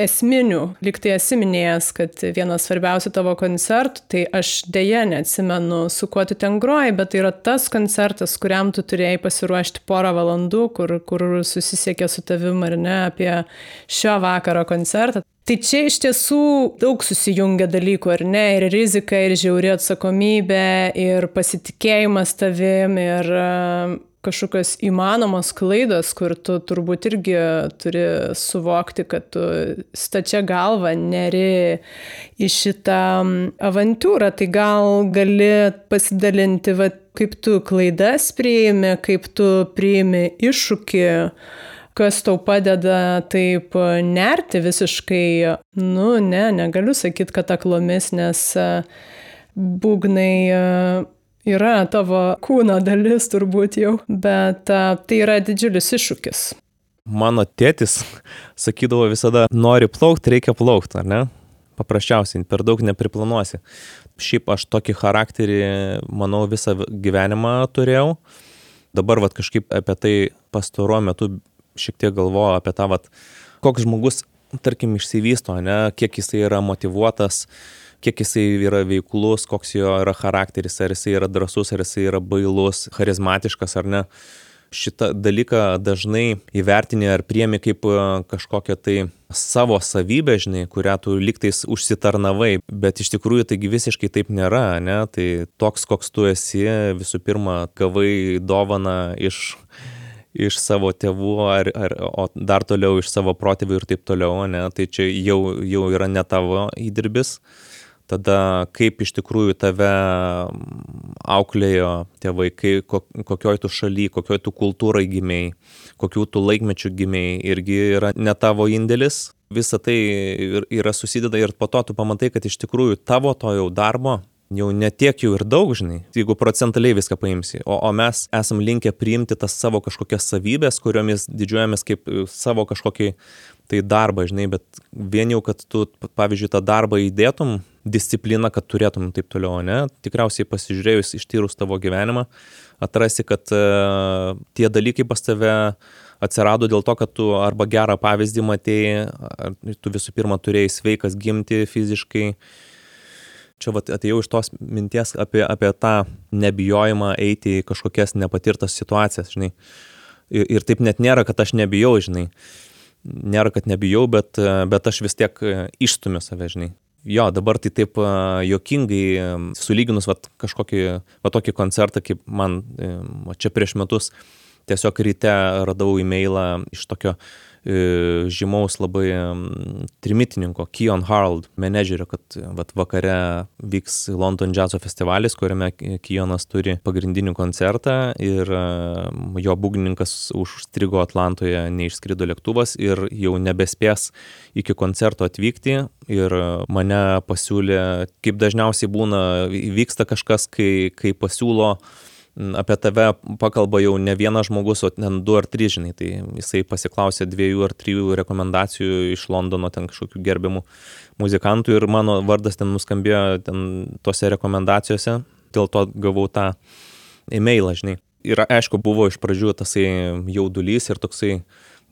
[SPEAKER 1] esminių, liktai esi minėjęs, kad vienas svarbiausių tavo koncertų, tai aš dėja neatsimenu, su kuo tu ten groji, bet tai yra tas koncertas, kuriam tu turėjai pasiruošti porą valandų, kur, kur susisiekė su tavim ar ne apie šio vakaro koncertą. Tai čia iš tiesų daug susijungia dalykų, ar ne? Ir rizika, ir žiauri atsakomybė, ir pasitikėjimas tavim, ir e, kažkokios įmanomos klaidos, kur tu turbūt irgi turi suvokti, kad tu stačia galva neri į šitą avantūrą. Tai gal gali pasidalinti, va, kaip tu klaidas priimi, kaip tu priimi iššūkį kas tau padeda taip nerti visiškai, nu, ne, negaliu sakyti, kad aklomis, nes e, būgnai e, yra tavo kūno dalis turbūt jau, bet e, tai yra didžiulis iššūkis.
[SPEAKER 2] Mano tėtis sakydavo visada, nori plaukti, reikia plaukti, ar ne? Paprasčiausiai, per daug nepriplanuosi. Šiaip aš tokį charakterį, manau, visą gyvenimą turėjau. Dabar vat kažkaip apie tai pastaruoju metu šiek tiek galvoju apie tą, vat, koks žmogus, tarkim, išsivysto, ne, kiek jisai yra motivuotas, kiek jisai yra veiklus, koks jo yra charakteris, ar jisai yra drasus, ar jisai yra bailus, charizmatiškas ar ne. Šitą dalyką dažnai įvertini ar priemi kaip e, kažkokią tai savo savybę, žinai, kurią tu liktais užsitarnavai, bet iš tikrųjų taigi visiškai taip nėra, ne? Tai toks, koks tu esi, visų pirma, gavai dovaną iš iš savo tėvų, ar, ar, o dar toliau iš savo protėvių ir taip toliau, ne, tai čia jau, jau yra ne tavo įdirbis. Tada kaip iš tikrųjų tave auklėjo tėvai, kai, kokioj tu šaly, kokioj tu kultūrai gimiai, kokių tu laikmečių gimiai, irgi yra ne tavo indėlis. Visa tai yra susideda ir po to tu pamatai, kad iš tikrųjų tavo to jau darbo jau netiek jau ir daug, žinai, jeigu procentaliai viską paimsi, o, o mes esam linkę priimti tas savo kažkokias savybės, kuriomis didžiuojamės kaip e, savo kažkokį tai darbą, žinai, bet vien jau, kad tu, pavyzdžiui, tą darbą įdėtum, discipliną, kad turėtum taip toliau, ne, tikriausiai pasižiūrėjus ištyrus tavo gyvenimą, atrasi, kad uh, tie dalykai pas tave atsirado dėl to, kad tu arba gerą pavyzdį matėjai, tu visų pirma turėjai sveikas gimti fiziškai, uh, čia vat atėjau iš tos minties apie, apie tą nebijojimą eiti į kažkokias nepatirtas situacijas, žinai. Ir, ir taip net nėra, kad aš nebijau, žinai. Nėra, kad nebijau, bet, bet aš vis tiek išstumiu save, žinai. Jo, dabar tai taip jokingai, sulyginus vat, kažkokį, va tokį koncertą, kaip man va, čia prieš metus tiesiog ryte radau e-mailą iš tokio E, žymaus labai trimitininko Keon Harald, menedžerio, kad vat, vakare vyks London džiazo festivalis, kuriame Keonas turi pagrindinį koncertą ir jo būgnininkas užstrigo Atlantoje, neišskrido lėktuvas ir jau nebespės iki koncerto atvykti ir mane pasiūlė, kaip dažniausiai būna, vyksta kažkas, kai, kai pasiūlo apie tave pakalba jau ne vienas žmogus, o ten du ar trys, žinai, tai jisai pasiklausė dviejų ar trijų rekomendacijų iš Londono ten kažkokių gerbiamų muzikantų ir mano vardas ten nuskambėjo ten tose rekomendacijose, dėl to gavau tą e-mailą, žinai. Ir aišku, buvo iš pradžių tasai jaudulys ir toksai,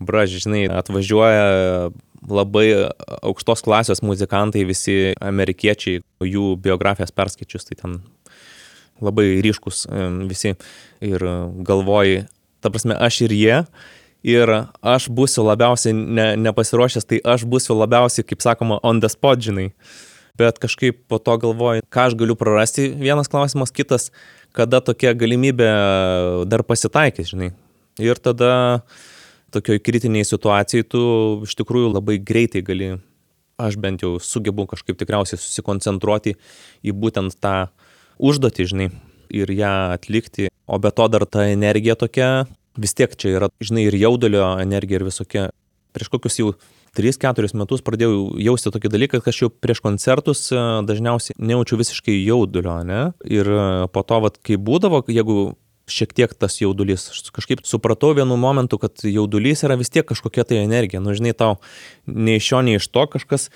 [SPEAKER 2] braž, žinai, atvažiuoja labai aukštos klasės muzikantai, visi amerikiečiai, jų biografijas perskaičius, tai ten labai ryškus visi ir galvoji, ta prasme, aš ir jie. Ir aš būsiu labiausiai ne, nepasiruošęs, tai aš būsiu labiausiai, kaip sakoma, on the spot, žinai. Bet kažkaip po to galvoju, ką aš galiu prarasti. Vienas klausimas, kitas, kada tokia galimybė dar pasitaikys, žinai. Ir tada tokioj kritiniai situacijai tu iš tikrųjų labai greitai gali, aš bent jau sugebu kažkaip tikriausiai susikoncentruoti į būtent tą užduotį, žinai, ir ją atlikti, o be to dar ta energija tokia, vis tiek čia yra, žinai, ir jaudulio energija ir visokia. Prieš kokius jau 3-4 metus pradėjau jausti tokį dalyką, kad aš jau prieš koncertus e, dažniausiai nejaučiu visiškai jaudulio, ne? Ir e, po to, vat, kai būdavo, jeigu šiek tiek tas jaudulys. Aš kažkaip supratau vienu momentu, kad jaudulys yra vis tiek kažkokia tai energija. Nu, žinai, tau nei iš šio, nei iš to kažkas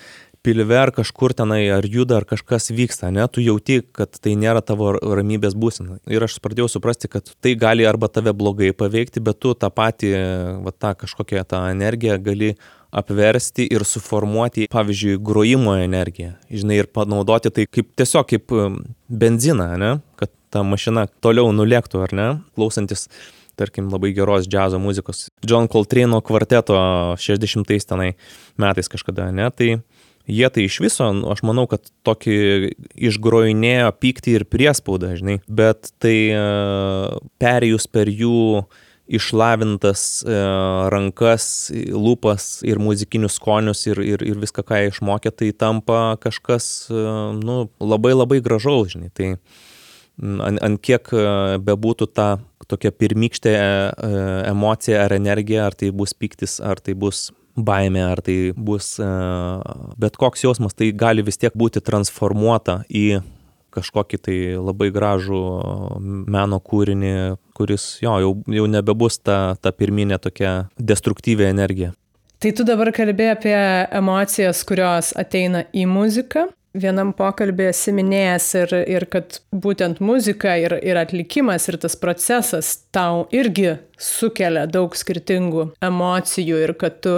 [SPEAKER 2] pilve ar kažkur tenai ar juda ar kažkas vyksta, ne, tu jauti, kad tai nėra tavo ramybės būsena. Ir aš pradėjau suprasti, kad tai gali arba tave blogai paveikti, bet tu tą patį, va tą kažkokią tą energiją gali apversti ir suformuoti, pavyzdžiui, grojimo energiją. Žinai, ir panaudoti tai kaip tiesiog kaip um, benziną, ne, kad ta mašina toliau nulėktų, ar ne, klausantis tarkim, labai geros džiazo muzikos. John Coltrane kvarteto 60-ais tenai metais kažkada, ne, tai jie tai iš viso, nu, aš manau, kad tokį išgrojinėjo pyktį ir priespaudą, žinai, bet tai e, perėjus per jų išlavintas e, rankas, lūpas ir muzikinius skonius ir, ir, ir viską, ką jie išmokė, tai tampa kažkas, e, nu, labai labai gražaus, žinai. Tai ant, ant kiek bebūtų ta tokia pirmykštė emocija ar energija, ar tai bus piktis, ar tai bus baimė, ar tai bus e, bet koks jausmas, tai gali vis tiek būti transformuota į kažkokį tai labai gražų meno kūrinį, kuris jo, jau, jau nebebus ta, ta pirminė tokia destruktyvė energija.
[SPEAKER 1] Tai tu dabar kalbėjai apie emocijas, kurios ateina į muziką vienam pokalbį esi minėjęs ir, ir kad būtent muzika ir, ir atlikimas ir tas procesas tau irgi sukelia daug skirtingų emocijų ir kad tu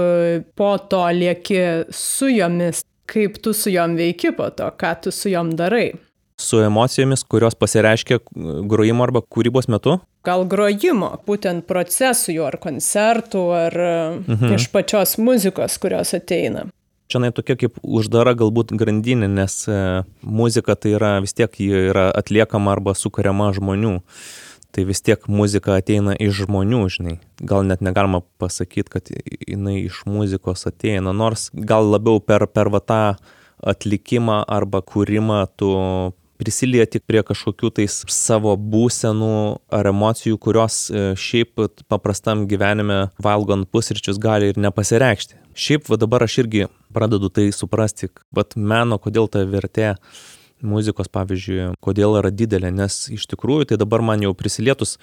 [SPEAKER 1] po to lieki su jomis, kaip tu su jom veiki po to, ką tu su jom darai.
[SPEAKER 2] Su emocijomis, kurios pasireiškia grojimo arba kūrybos metu?
[SPEAKER 1] Gal grojimo, būtent procesų, ar koncertų, ar mhm. iš pačios muzikos, kurios ateina
[SPEAKER 2] čia tokia kaip uždara galbūt grandinė, nes e, muzika tai yra vis tiek ji yra atliekama arba sukariama žmonių. tai vis tiek muzika ateina iš žmonių, žinai. Gal net negalima pasakyti, kad jinai iš muzikos ateina, nors gal labiau per, per va tą atlikimą arba kūrimą tu prisilieti prie kažkokių tais savo būsenų ar emocijų, kurios e, šiaip paprastam gyvenime valgant pusryčius gali ir nepasireikšti. Šiaip va dabar aš irgi pradedu tai suprasti, vad meno, kodėl ta vertė muzikos, pavyzdžiui, kodėl yra didelė, nes iš tikrųjų tai dabar man jau prisilietus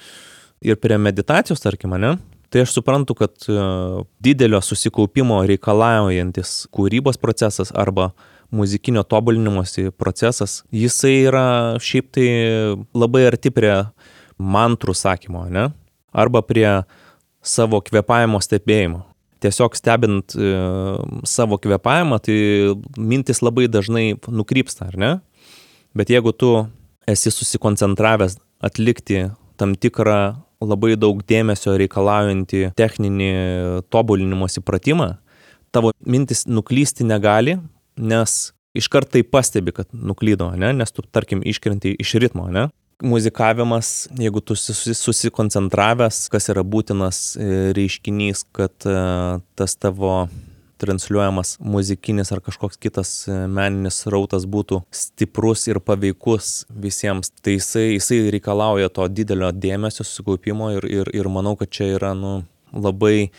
[SPEAKER 2] ir prie meditacijos, tarkim, ne, tai aš suprantu, kad e, didelio susikaupimo reikalaujantis kūrybos procesas arba muzikinio tobulinimosi procesas, jisai yra šiaip tai labai arti prie mantrų sakymo, ne? Arba prie savo kvepavimo stebėjimo. Tiesiog stebint e, savo kvepavimą, tai mintis labai dažnai nukrypsta, ar ne? Bet jeigu tu esi susikoncentravęs atlikti tam tikrą labai daug dėmesio reikalaujantį techninį tobulinimosi pratimą, tavo mintis nuklysti negali, nes iškart tai pastebi, kad nuklydo, ne? nes tu, tarkim, iškrenti iš ritmo. Ne? Muzikavimas, jeigu tu susikoncentravęs, kas yra būtinas e, reiškinys, kad e, tas tavo transliuojamas muzikinis ar kažkoks kitas e, meninis rautas būtų stiprus ir paveikus visiems, tai jisai, jisai reikalauja to didelio dėmesio, susikaupimo ir, ir, ir manau, kad čia yra nu, labai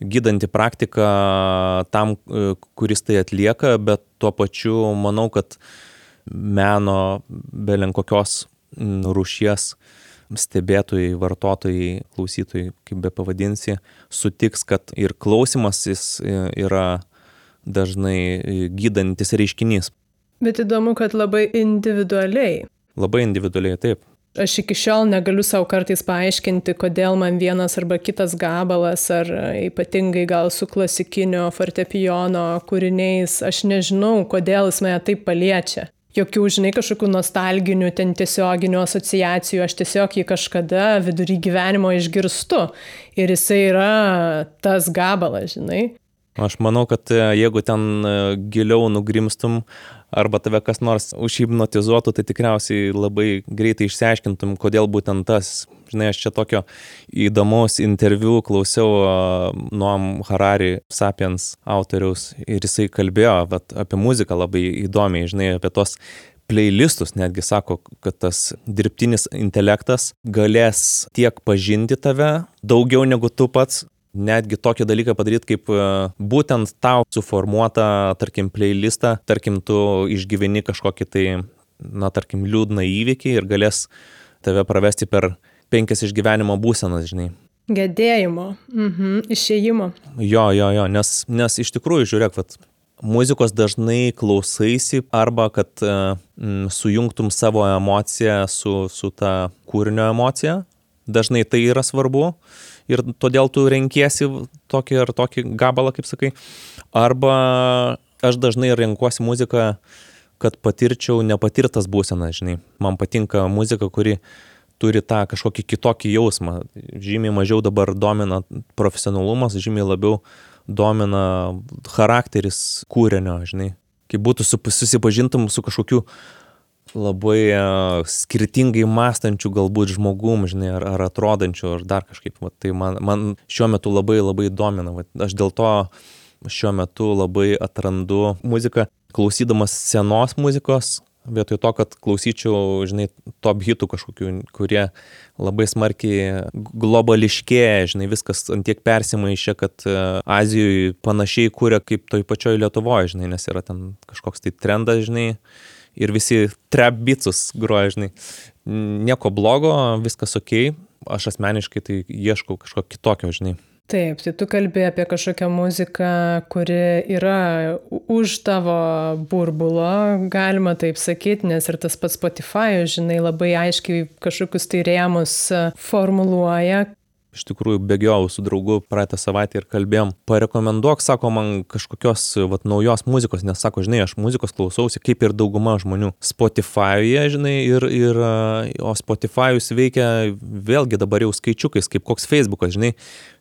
[SPEAKER 2] gydanti praktika tam, e, kuris tai atlieka, bet tuo pačiu manau, kad meno belen kokios rūšies stebėtojai, vartotojai, klausytojai, kaip be pavadinsi, sutiks, kad ir klausimasis e, yra dažnai gydantis reiškinys.
[SPEAKER 1] Bet įdomu, kad labai individualiai.
[SPEAKER 2] Labai individualiai, taip
[SPEAKER 1] aš iki šiol negaliu savo kartais paaiškinti, kodėl man vienas arba kitas gabalas, ar ypatingai gal su klasikinio fortepijono kūriniais, aš nežinau, kodėl jis mane taip paliečia. Jokių, žinai, kažkokių nostalginių, ten tiesioginių asociacijų, aš tiesiog jį kažkada vidury gyvenimo išgirstu. Ir jisai yra tas gabalas, žinai.
[SPEAKER 2] Aš manau, kad e, jeigu ten e, giliau nugrimstum, arba tave kas nors užhipnotizuotų, tai tikriausiai labai greitai išsiaiškintum, kodėl būtent tas. Žinai, aš čia tokio įdomaus interviu klausiau Noam Harari Sapiens autoriaus ir jisai kalbėjo vat, apie muziką labai įdomiai, žinai, apie tos playlistus netgi sako, kad tas dirbtinis intelektas galės tiek pažinti tave daugiau negu tu pats netgi tokį dalyką padaryti, kaip e, būtent tau suformuotą, tarkim, playlistą, tarkim, tu išgyveni kažkokį tai, na, tarkim, liūdną įvykį ir galės tave pravesti per penkias išgyvenimo būsenas, žinai.
[SPEAKER 1] Gedėjimo, mhm, išėjimo.
[SPEAKER 2] Jo, jo, jo, nes, nes iš tikrųjų, žiūrėk, vat, muzikos dažnai klausaisi arba kad mm, sujungtum savo emociją su, su ta kūrinio emocija, dažnai tai yra svarbu ir todėl tu renkiesi tokį ar tokį gabalą, kaip sakai. Arba aš dažnai renkuosi muziką, kad patirčiau nepatirtas būsenas, žinai. Man patinka muzika, kuri turi tą kažkokį kitokį jausmą. Žymiai mažiau dabar domina profesionalumas, žymiai labiau domina charakteris kūrinio, žinai. Kai būtų susipažintum su kažkokiu labai skirtingai mąstančių galbūt žmogum, žinai, ar, ar atrodančių, ar dar kažkaip. Va, tai man, man šiuo metu labai labai domina. Va, aš dėl to šiuo metu labai atrandu muziką, klausydamas senos muzikos, vietoj to, kad klausyčiau, žinai, top hitų kažkokių, kurie labai smarkiai globališkėja, žinai, viskas antiek persimaišė, kad Azijoje panašiai kūrė kaip toj pačioj Lietuvoje, žinai, nes yra ten kažkoks tai trendas, žinai, ir visi trap beatsus groja, žinai. Nieko blogo, viskas ok, aš asmeniškai tai ieškau kažko kitokio, žinai.
[SPEAKER 1] Taip, tai tu kalbė apie kažkokią muziką, kuri yra už tavo burbulo, galima taip sakyti, nes ir tas pats Spotify, žinai, labai aiškiai kažkokius tai rėmus formuluoja,
[SPEAKER 2] iš tikrųjų bėgiojau su draugu praeitą savaitę ir kalbėjom, parekomenduok, sako man kažkokios vat, naujos muzikos, nes sako, žinai, aš muzikos klausausi kaip ir dauguma žmonių Spotify'e, žinai, ir, ir, o Spotify'us veikia vėlgi dabar jau skaičiukais, kaip koks Facebookas, žinai,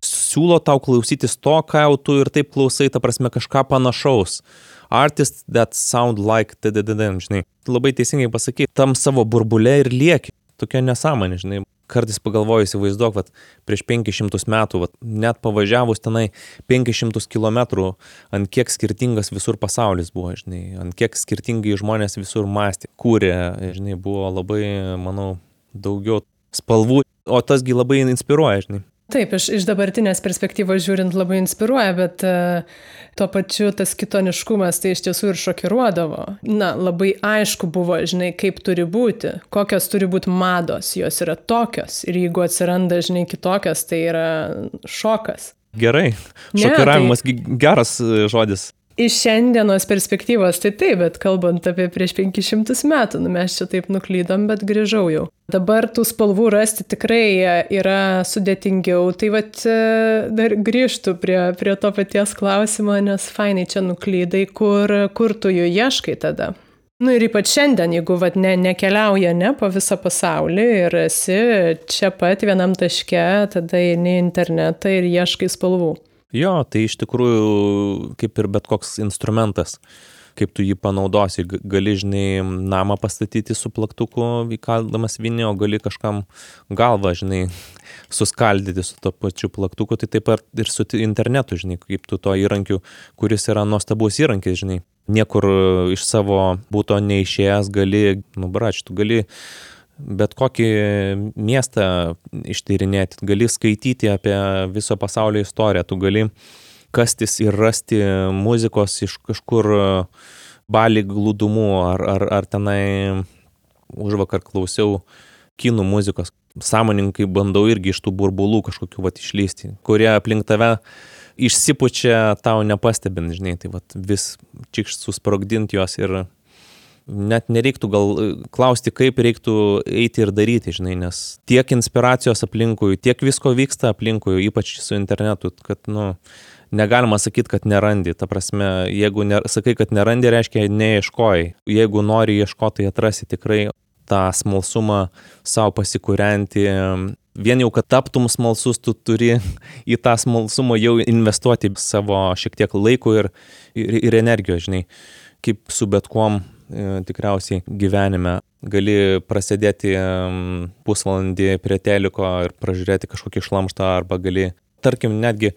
[SPEAKER 2] siūlo tau klausytis to, ką jau tu ir taip klausai, ta prasme kažką panašaus artists that sound like tdd, žinai. Labai teisingai pasakyti, tam savo burbulė ir lieki. Tokia nesąmonė, žinai kartais pagalvoju, įsivaizduok, kad prieš 500 metų, vat, net pavažiavus tenai 500 km, ant kiek skirtingas visur pasaulis buvo, žinai, ant kiek skirtingai žmonės visur mąstė, kūrė, žinai, buvo labai, manau, daugiau spalvų, o tasgi labai inspiruoja, žinai.
[SPEAKER 1] Taip, iš, iš dabartinės perspektyvos žiūrint labai inspiruoja, bet uh, tuo pačiu tas kitoniškumas tai iš tiesų ir šokiruodavo. Na, labai aišku buvo, žinai, kaip turi būti, kokios turi būti mados, jos yra tokios ir jeigu atsiranda, žinai, kitokios, tai yra šokas.
[SPEAKER 2] Gerai, šokiravimas ne, tai... geras e, žodis.
[SPEAKER 1] Iš šiandienos perspektyvos tai taip, bet kalbant apie prieš 500 metų, nu mes čia taip nuklydom, bet grįžau jau. Dabar tų spalvų rasti tikrai yra sudėtingiau, tai vad e, dar grįžtų prie, prie to paties klausimo, nes fainai čia nuklydai, kur, kur tu jų ieškai tada. Nu ir ypač šiandien, jeigu vat, ne, nekeliauja ne po visą pasaulį ir esi čia pat vienam taške, tada eini į internetą ir ieškai spalvų.
[SPEAKER 2] Jo, tai iš tikrųjų kaip ir bet koks instrumentas, kaip tu jį panaudosi, gali, žinai, namą pastatyti su plaktuku įkaldamas vinį, o gali kažkam galvą, žinai, suskaldyti su to pačiu plaktuku, tai taip ir su internetu, žinai, kaip tu to įrankiu, kuris yra nuostabus įrankis, žinai, niekur iš savo būto neišėjęs gali, nu, brač, tu gali bet kokį miestą ištyrinėti, gali skaityti apie viso pasaulio istoriją, tu gali kastis ir rasti muzikos iš kažkur balį glūdumų, ar, ar, ar tenai už vakar klausiau kinų muzikos. Sąmoninkai bandau irgi iš tų burbulų kažkokiu vat išlysti, kurie aplink tave išsipučia tau nepastebint, žinai, tai vat vis čikšt susprogdinti juos ir net nereiktų gal e, klausti, kaip reiktų eiti ir daryti, žinai, nes tiek inspiracijos aplinkui, tiek visko vyksta aplinkui, ypač su internetu, kad, nu, negalima sakyti, kad nerandi. Ta prasme, jeigu ne, sakai, kad nerandi, reiškia neieškojai. Jeigu nori ieškoti, tai atrasi tikrai tą smalsumą savo pasikūrenti. Vien jau, kad taptum smalsus, tu turi į tą smalsumą jau investuoti savo šiek tiek laiko ir, ir, ir energijos, žinai, kaip su bet kuom tikriausiai gyvenime. Gali prasidėti pusvalandį prie teliko ir pražiūrėti kažkokį šlamštą arba gali, tarkim, netgi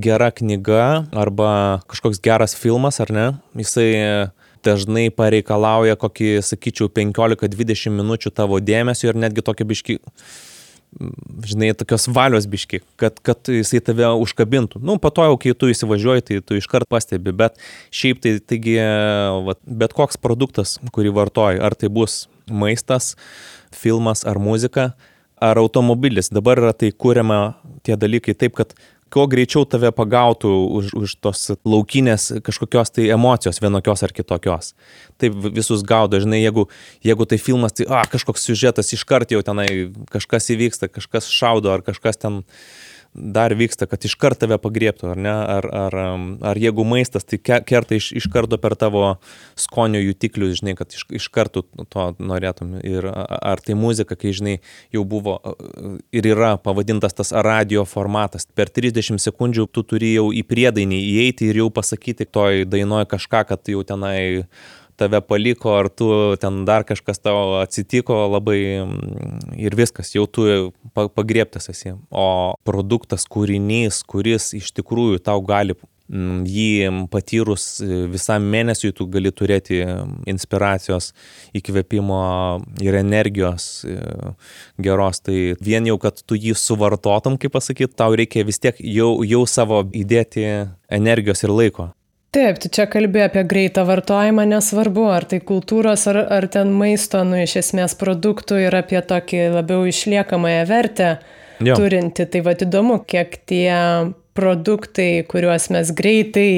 [SPEAKER 2] gera knyga arba kažkoks geras filmas, ar ne, jisai dažnai pareikalauja kokį, sakyčiau, 15-20 minučių tavo dėmesio ir netgi tokį biški žinai, tokios valios biški, kad, kad jisai tave užkabintų. Nu, po to jau, kai tu įsivažiuoji, tai tu iškart pastebi, bet šiaip tai, taigi, va, bet koks produktas, kurį vartoji, ar tai bus maistas, filmas ar muzika, ar automobilis, dabar yra tai kūriama tie dalykai taip, kad kuo greičiau tave pagautų už, už tos laukinės kažkokios tai emocijos vienokios ar kitokios. Taip visus gaudo, žinai, jeigu, jeigu tai filmas, tai, a, kažkoks siužetas iškart jau tenai kažkas įvyksta, kažkas šaudo ar kažkas ten dar vyksta, kad iš karto tave pagriebtų, ar ne? Ar, ar, ar jeigu maistas, tai kerta iš, iš karto per tavo skonio jutiklius, žinai, kad iš, iš karto to norėtum. Ir ar tai muzika, kai, žinai, jau buvo ir yra pavadintas tas radio formatas. Per 30 sekundžių tu turi jau į priedainį įeiti ir jau pasakyti toj dainoje kažką, kad jau tenai tave paliko, ar tu ten dar kažkas tau atsitiko labai mm, ir viskas, jau tu pagriebtas esi. O produktas, kūrinys, kuris iš tikrųjų tau gali mm, jį patyrus visam mėnesiui tu gali turėti inspiracijos, įkvėpimo ir energijos e, geros. Tai vien jau, kad tu jį suvartotum, kaip pasakyti, tau reikia vis tiek jau, jau savo įdėti energijos ir laiko.
[SPEAKER 1] Taip, tu čia kalbė apie greitą vartojimą, nesvarbu, ar tai kultūros, ar, ar ten maisto, nu, iš esmės produktų ir apie tokį labiau išliekamąją vertę jo. turinti. Tai vad įdomu, kiek tie produktai, kuriuos mes greitai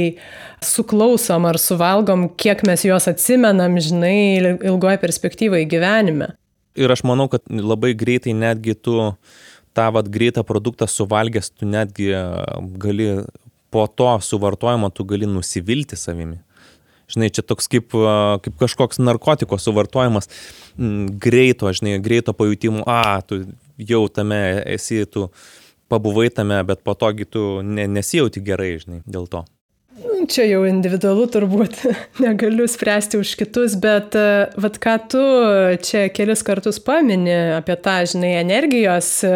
[SPEAKER 1] suklausom ar suvalgom, kiek mes juos atsimenam, žinai, ilgoje perspektyvoje gyvenime.
[SPEAKER 2] Ir aš manau, kad labai greitai netgi tu tą vad greitą produktą suvalgęs, tu netgi gali po to suvartojimo tu gali nusivilti savimi. Žinai, čia toks kaip, kaip kažkoks narkotiko suvartojimas greito, žinai, greito pajutimo, a, tu jau tame esi, tu pabuvai tame, bet po togi tu ne, nesijauti gerai, žinai, dėl to.
[SPEAKER 1] Čia jau individualu turbūt, negaliu spręsti už kitus, bet e, vad ką tu čia kelis kartus pamini apie tą, žinai, energijos e,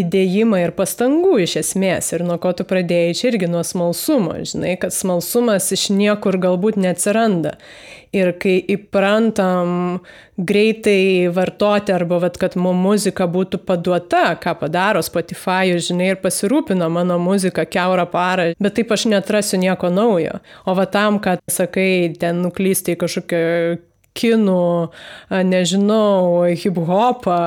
[SPEAKER 1] įdėjimą ir pastangų iš esmės ir nuo ko tu pradėjai, čia irgi nuo smalsumo, žinai, kad smalsumas iš niekur galbūt neatsiranda. Ir kai įprantam greitai vartoti arba vat, kad mums muzika būtų paduota, ką padaro Spotify, žinai, ir pasirūpina mano muzika keurą parą, bet taip aš netrasiu nieko naujo. O va tam, kad sakai, ten nuklysti į kažkokią kinų, nežinau, hip hopą,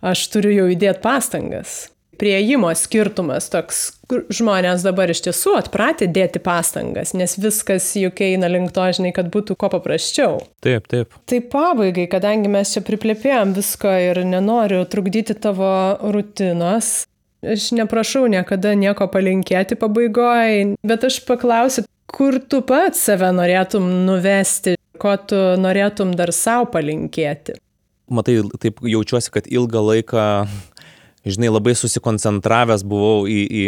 [SPEAKER 1] aš turiu jau įdėti pastangas prieimo skirtumas toks, kur žmonės dabar iš tiesų atpratę dėti pastangas, nes viskas juk eina link to, žinai, kad būtų kuo paprasčiau.
[SPEAKER 2] Taip, taip.
[SPEAKER 1] Tai pabaigai, kadangi mes čia priplėpėjom visko ir nenoriu trukdyti tavo rutinos, aš neprašau niekada nieko palinkėti pabaigoje, bet aš paklausiu, kur tu pats save norėtum nuvesti, ko tu norėtum dar savo palinkėti.
[SPEAKER 2] Matai, taip jaučiuosi, kad ilgą laiką žinai, labai susikoncentravęs buvau į, į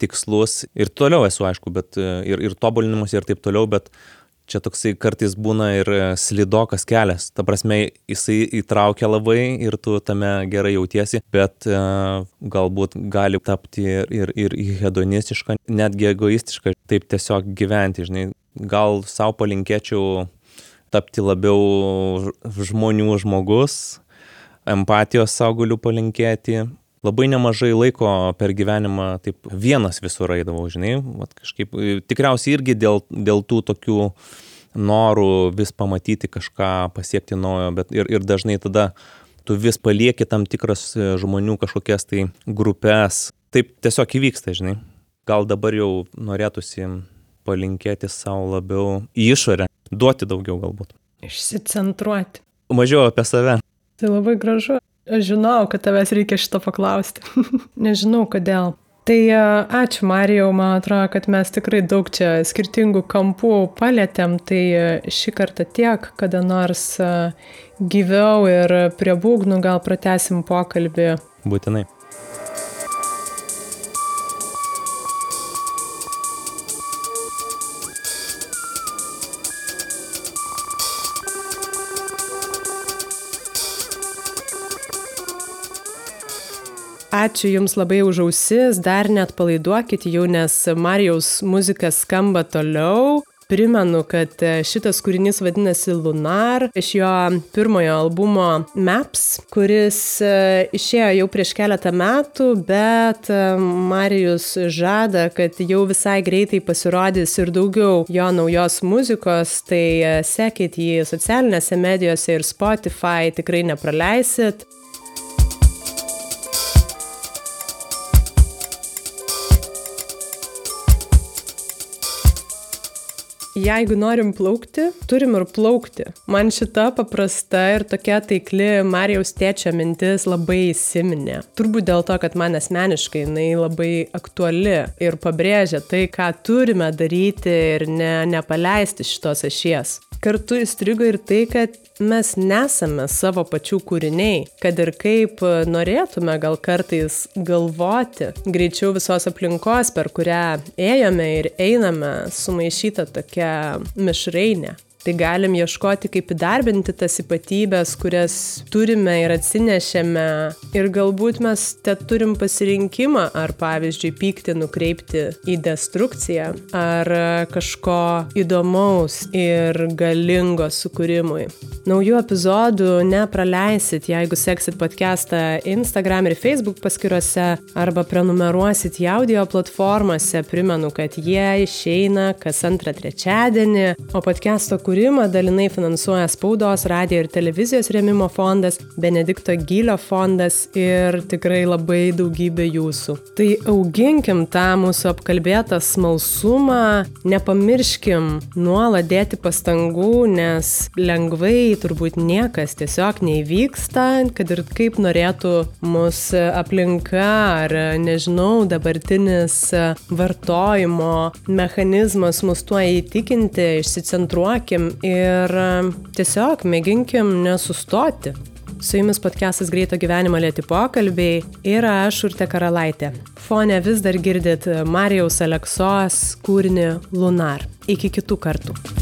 [SPEAKER 2] tikslus ir toliau esu, aišku, bet ir, ir tobulinimus ir taip toliau, bet čia toksai kartais būna ir slidokas kelias. Ta prasme, jisai įtraukia labai ir tu tame gerai jautiesi, bet uh, galbūt gali tapti ir, ir, ir hedonistiška, netgi egoistiška, taip tiesiog gyventi, žinai. Gal savo palinkėčiau tapti labiau žmonių žmogus, empatijos savo galiu palinkėti. Labai nemažai laiko per gyvenimą taip vienas visur eidavau, žinai, vat kažkaip tikriausiai irgi dėl, dėl tų tokių norų vis pamatyti kažką, pasiekti naujo, bet ir, ir dažnai tada tu vis palieki tam tikras žmonių kažkokias tai grupės. Taip tiesiog įvyksta, žinai. Gal dabar jau norėtųsi palinkėti savo labiau į išorę, duoti daugiau galbūt.
[SPEAKER 1] Išsicentruoti.
[SPEAKER 2] Mažiau apie save.
[SPEAKER 1] Tai labai gražu. Aš žinau, kad tavęs reikia šito paklausti. Nežinau kodėl. Tai e, ačiū Marijau, man atrodo, kad mes tikrai daug čia skirtingų kampų palėtėm, tai e, šį kartą tiek, kada nors e, gyviau ir prie būgnų gal pratesim pokalbį.
[SPEAKER 2] Būtinai.
[SPEAKER 1] Ačiū Jums labai už ausis, dar net palaiduokit jau, nes Marijaus muzika skamba toliau. Primenu, kad šitas kūrinys vadinasi Lunar iš jo pirmojo albumo Maps, kuris e, išėjo jau prieš keletą metų, bet e, Marijus žada, kad jau visai greitai pasirodys ir daugiau jo naujos muzikos, tai e, sekit jį socialinėse medijose ir Spotify, tikrai nepraleisit. Jeigu norim plaukti, turim ir plaukti. Man šita paprasta ir tokia taikli Marijaus tėčio mintis labai įsiminė. Turbūt dėl to, kad man asmeniškai jinai labai aktuali ir pabrėžia tai, ką turime daryti ir ne, nepaleisti šitos ašies. Kartu įstrigo ir tai, kad mes nesame savo pačių kūriniai, kad ir kaip norėtume gal kartais galvoti, greičiau visos aplinkos, per kurią ėjome ir einame, sumaišyta tokia mišrainė tai galim ieškoti, kaip įdarbinti tas ypatybės, kurias turime ir atsinešėme. Ir galbūt mes te turim pasirinkimą, ar pavyzdžiui, pyktį nukreipti į destrukciją, ar kažko įdomaus ir galingo sukūrimui. Naujų epizodų nepraleisit, jeigu seksit podcastą Instagram ir Facebook paskiruose, arba prenumeruosit į audio platformose. Primenu, kad jie išeina kas antrą trečiadienį, o podcast'o kurį kūrimą dalinai finansuoja spaudos, radio ir televizijos rėmimo fondas, Benedikto Gylio fondas ir tikrai labai daugybė jūsų. Tai auginkim tą mūsų apkalbėtą smalsumą, nepamirškim nuolat dėti pastangų, nes lengvai turbūt niekas tiesiog neįvyksta, kad ir kaip norėtų mūsų aplinka ar nežinau, dabartinis vartojimo mechanizmas mus tuo įtikinti, išsicentruokim ir tiesiog mėginkim nesustoti. Su jumis podcastas Greito gyvenimo lėti pokalbiai ir aš Urte Karalaitė. Fone vis dar girdit Marijaus Aleksos kūrinį Lunar. Iki kitų kartų.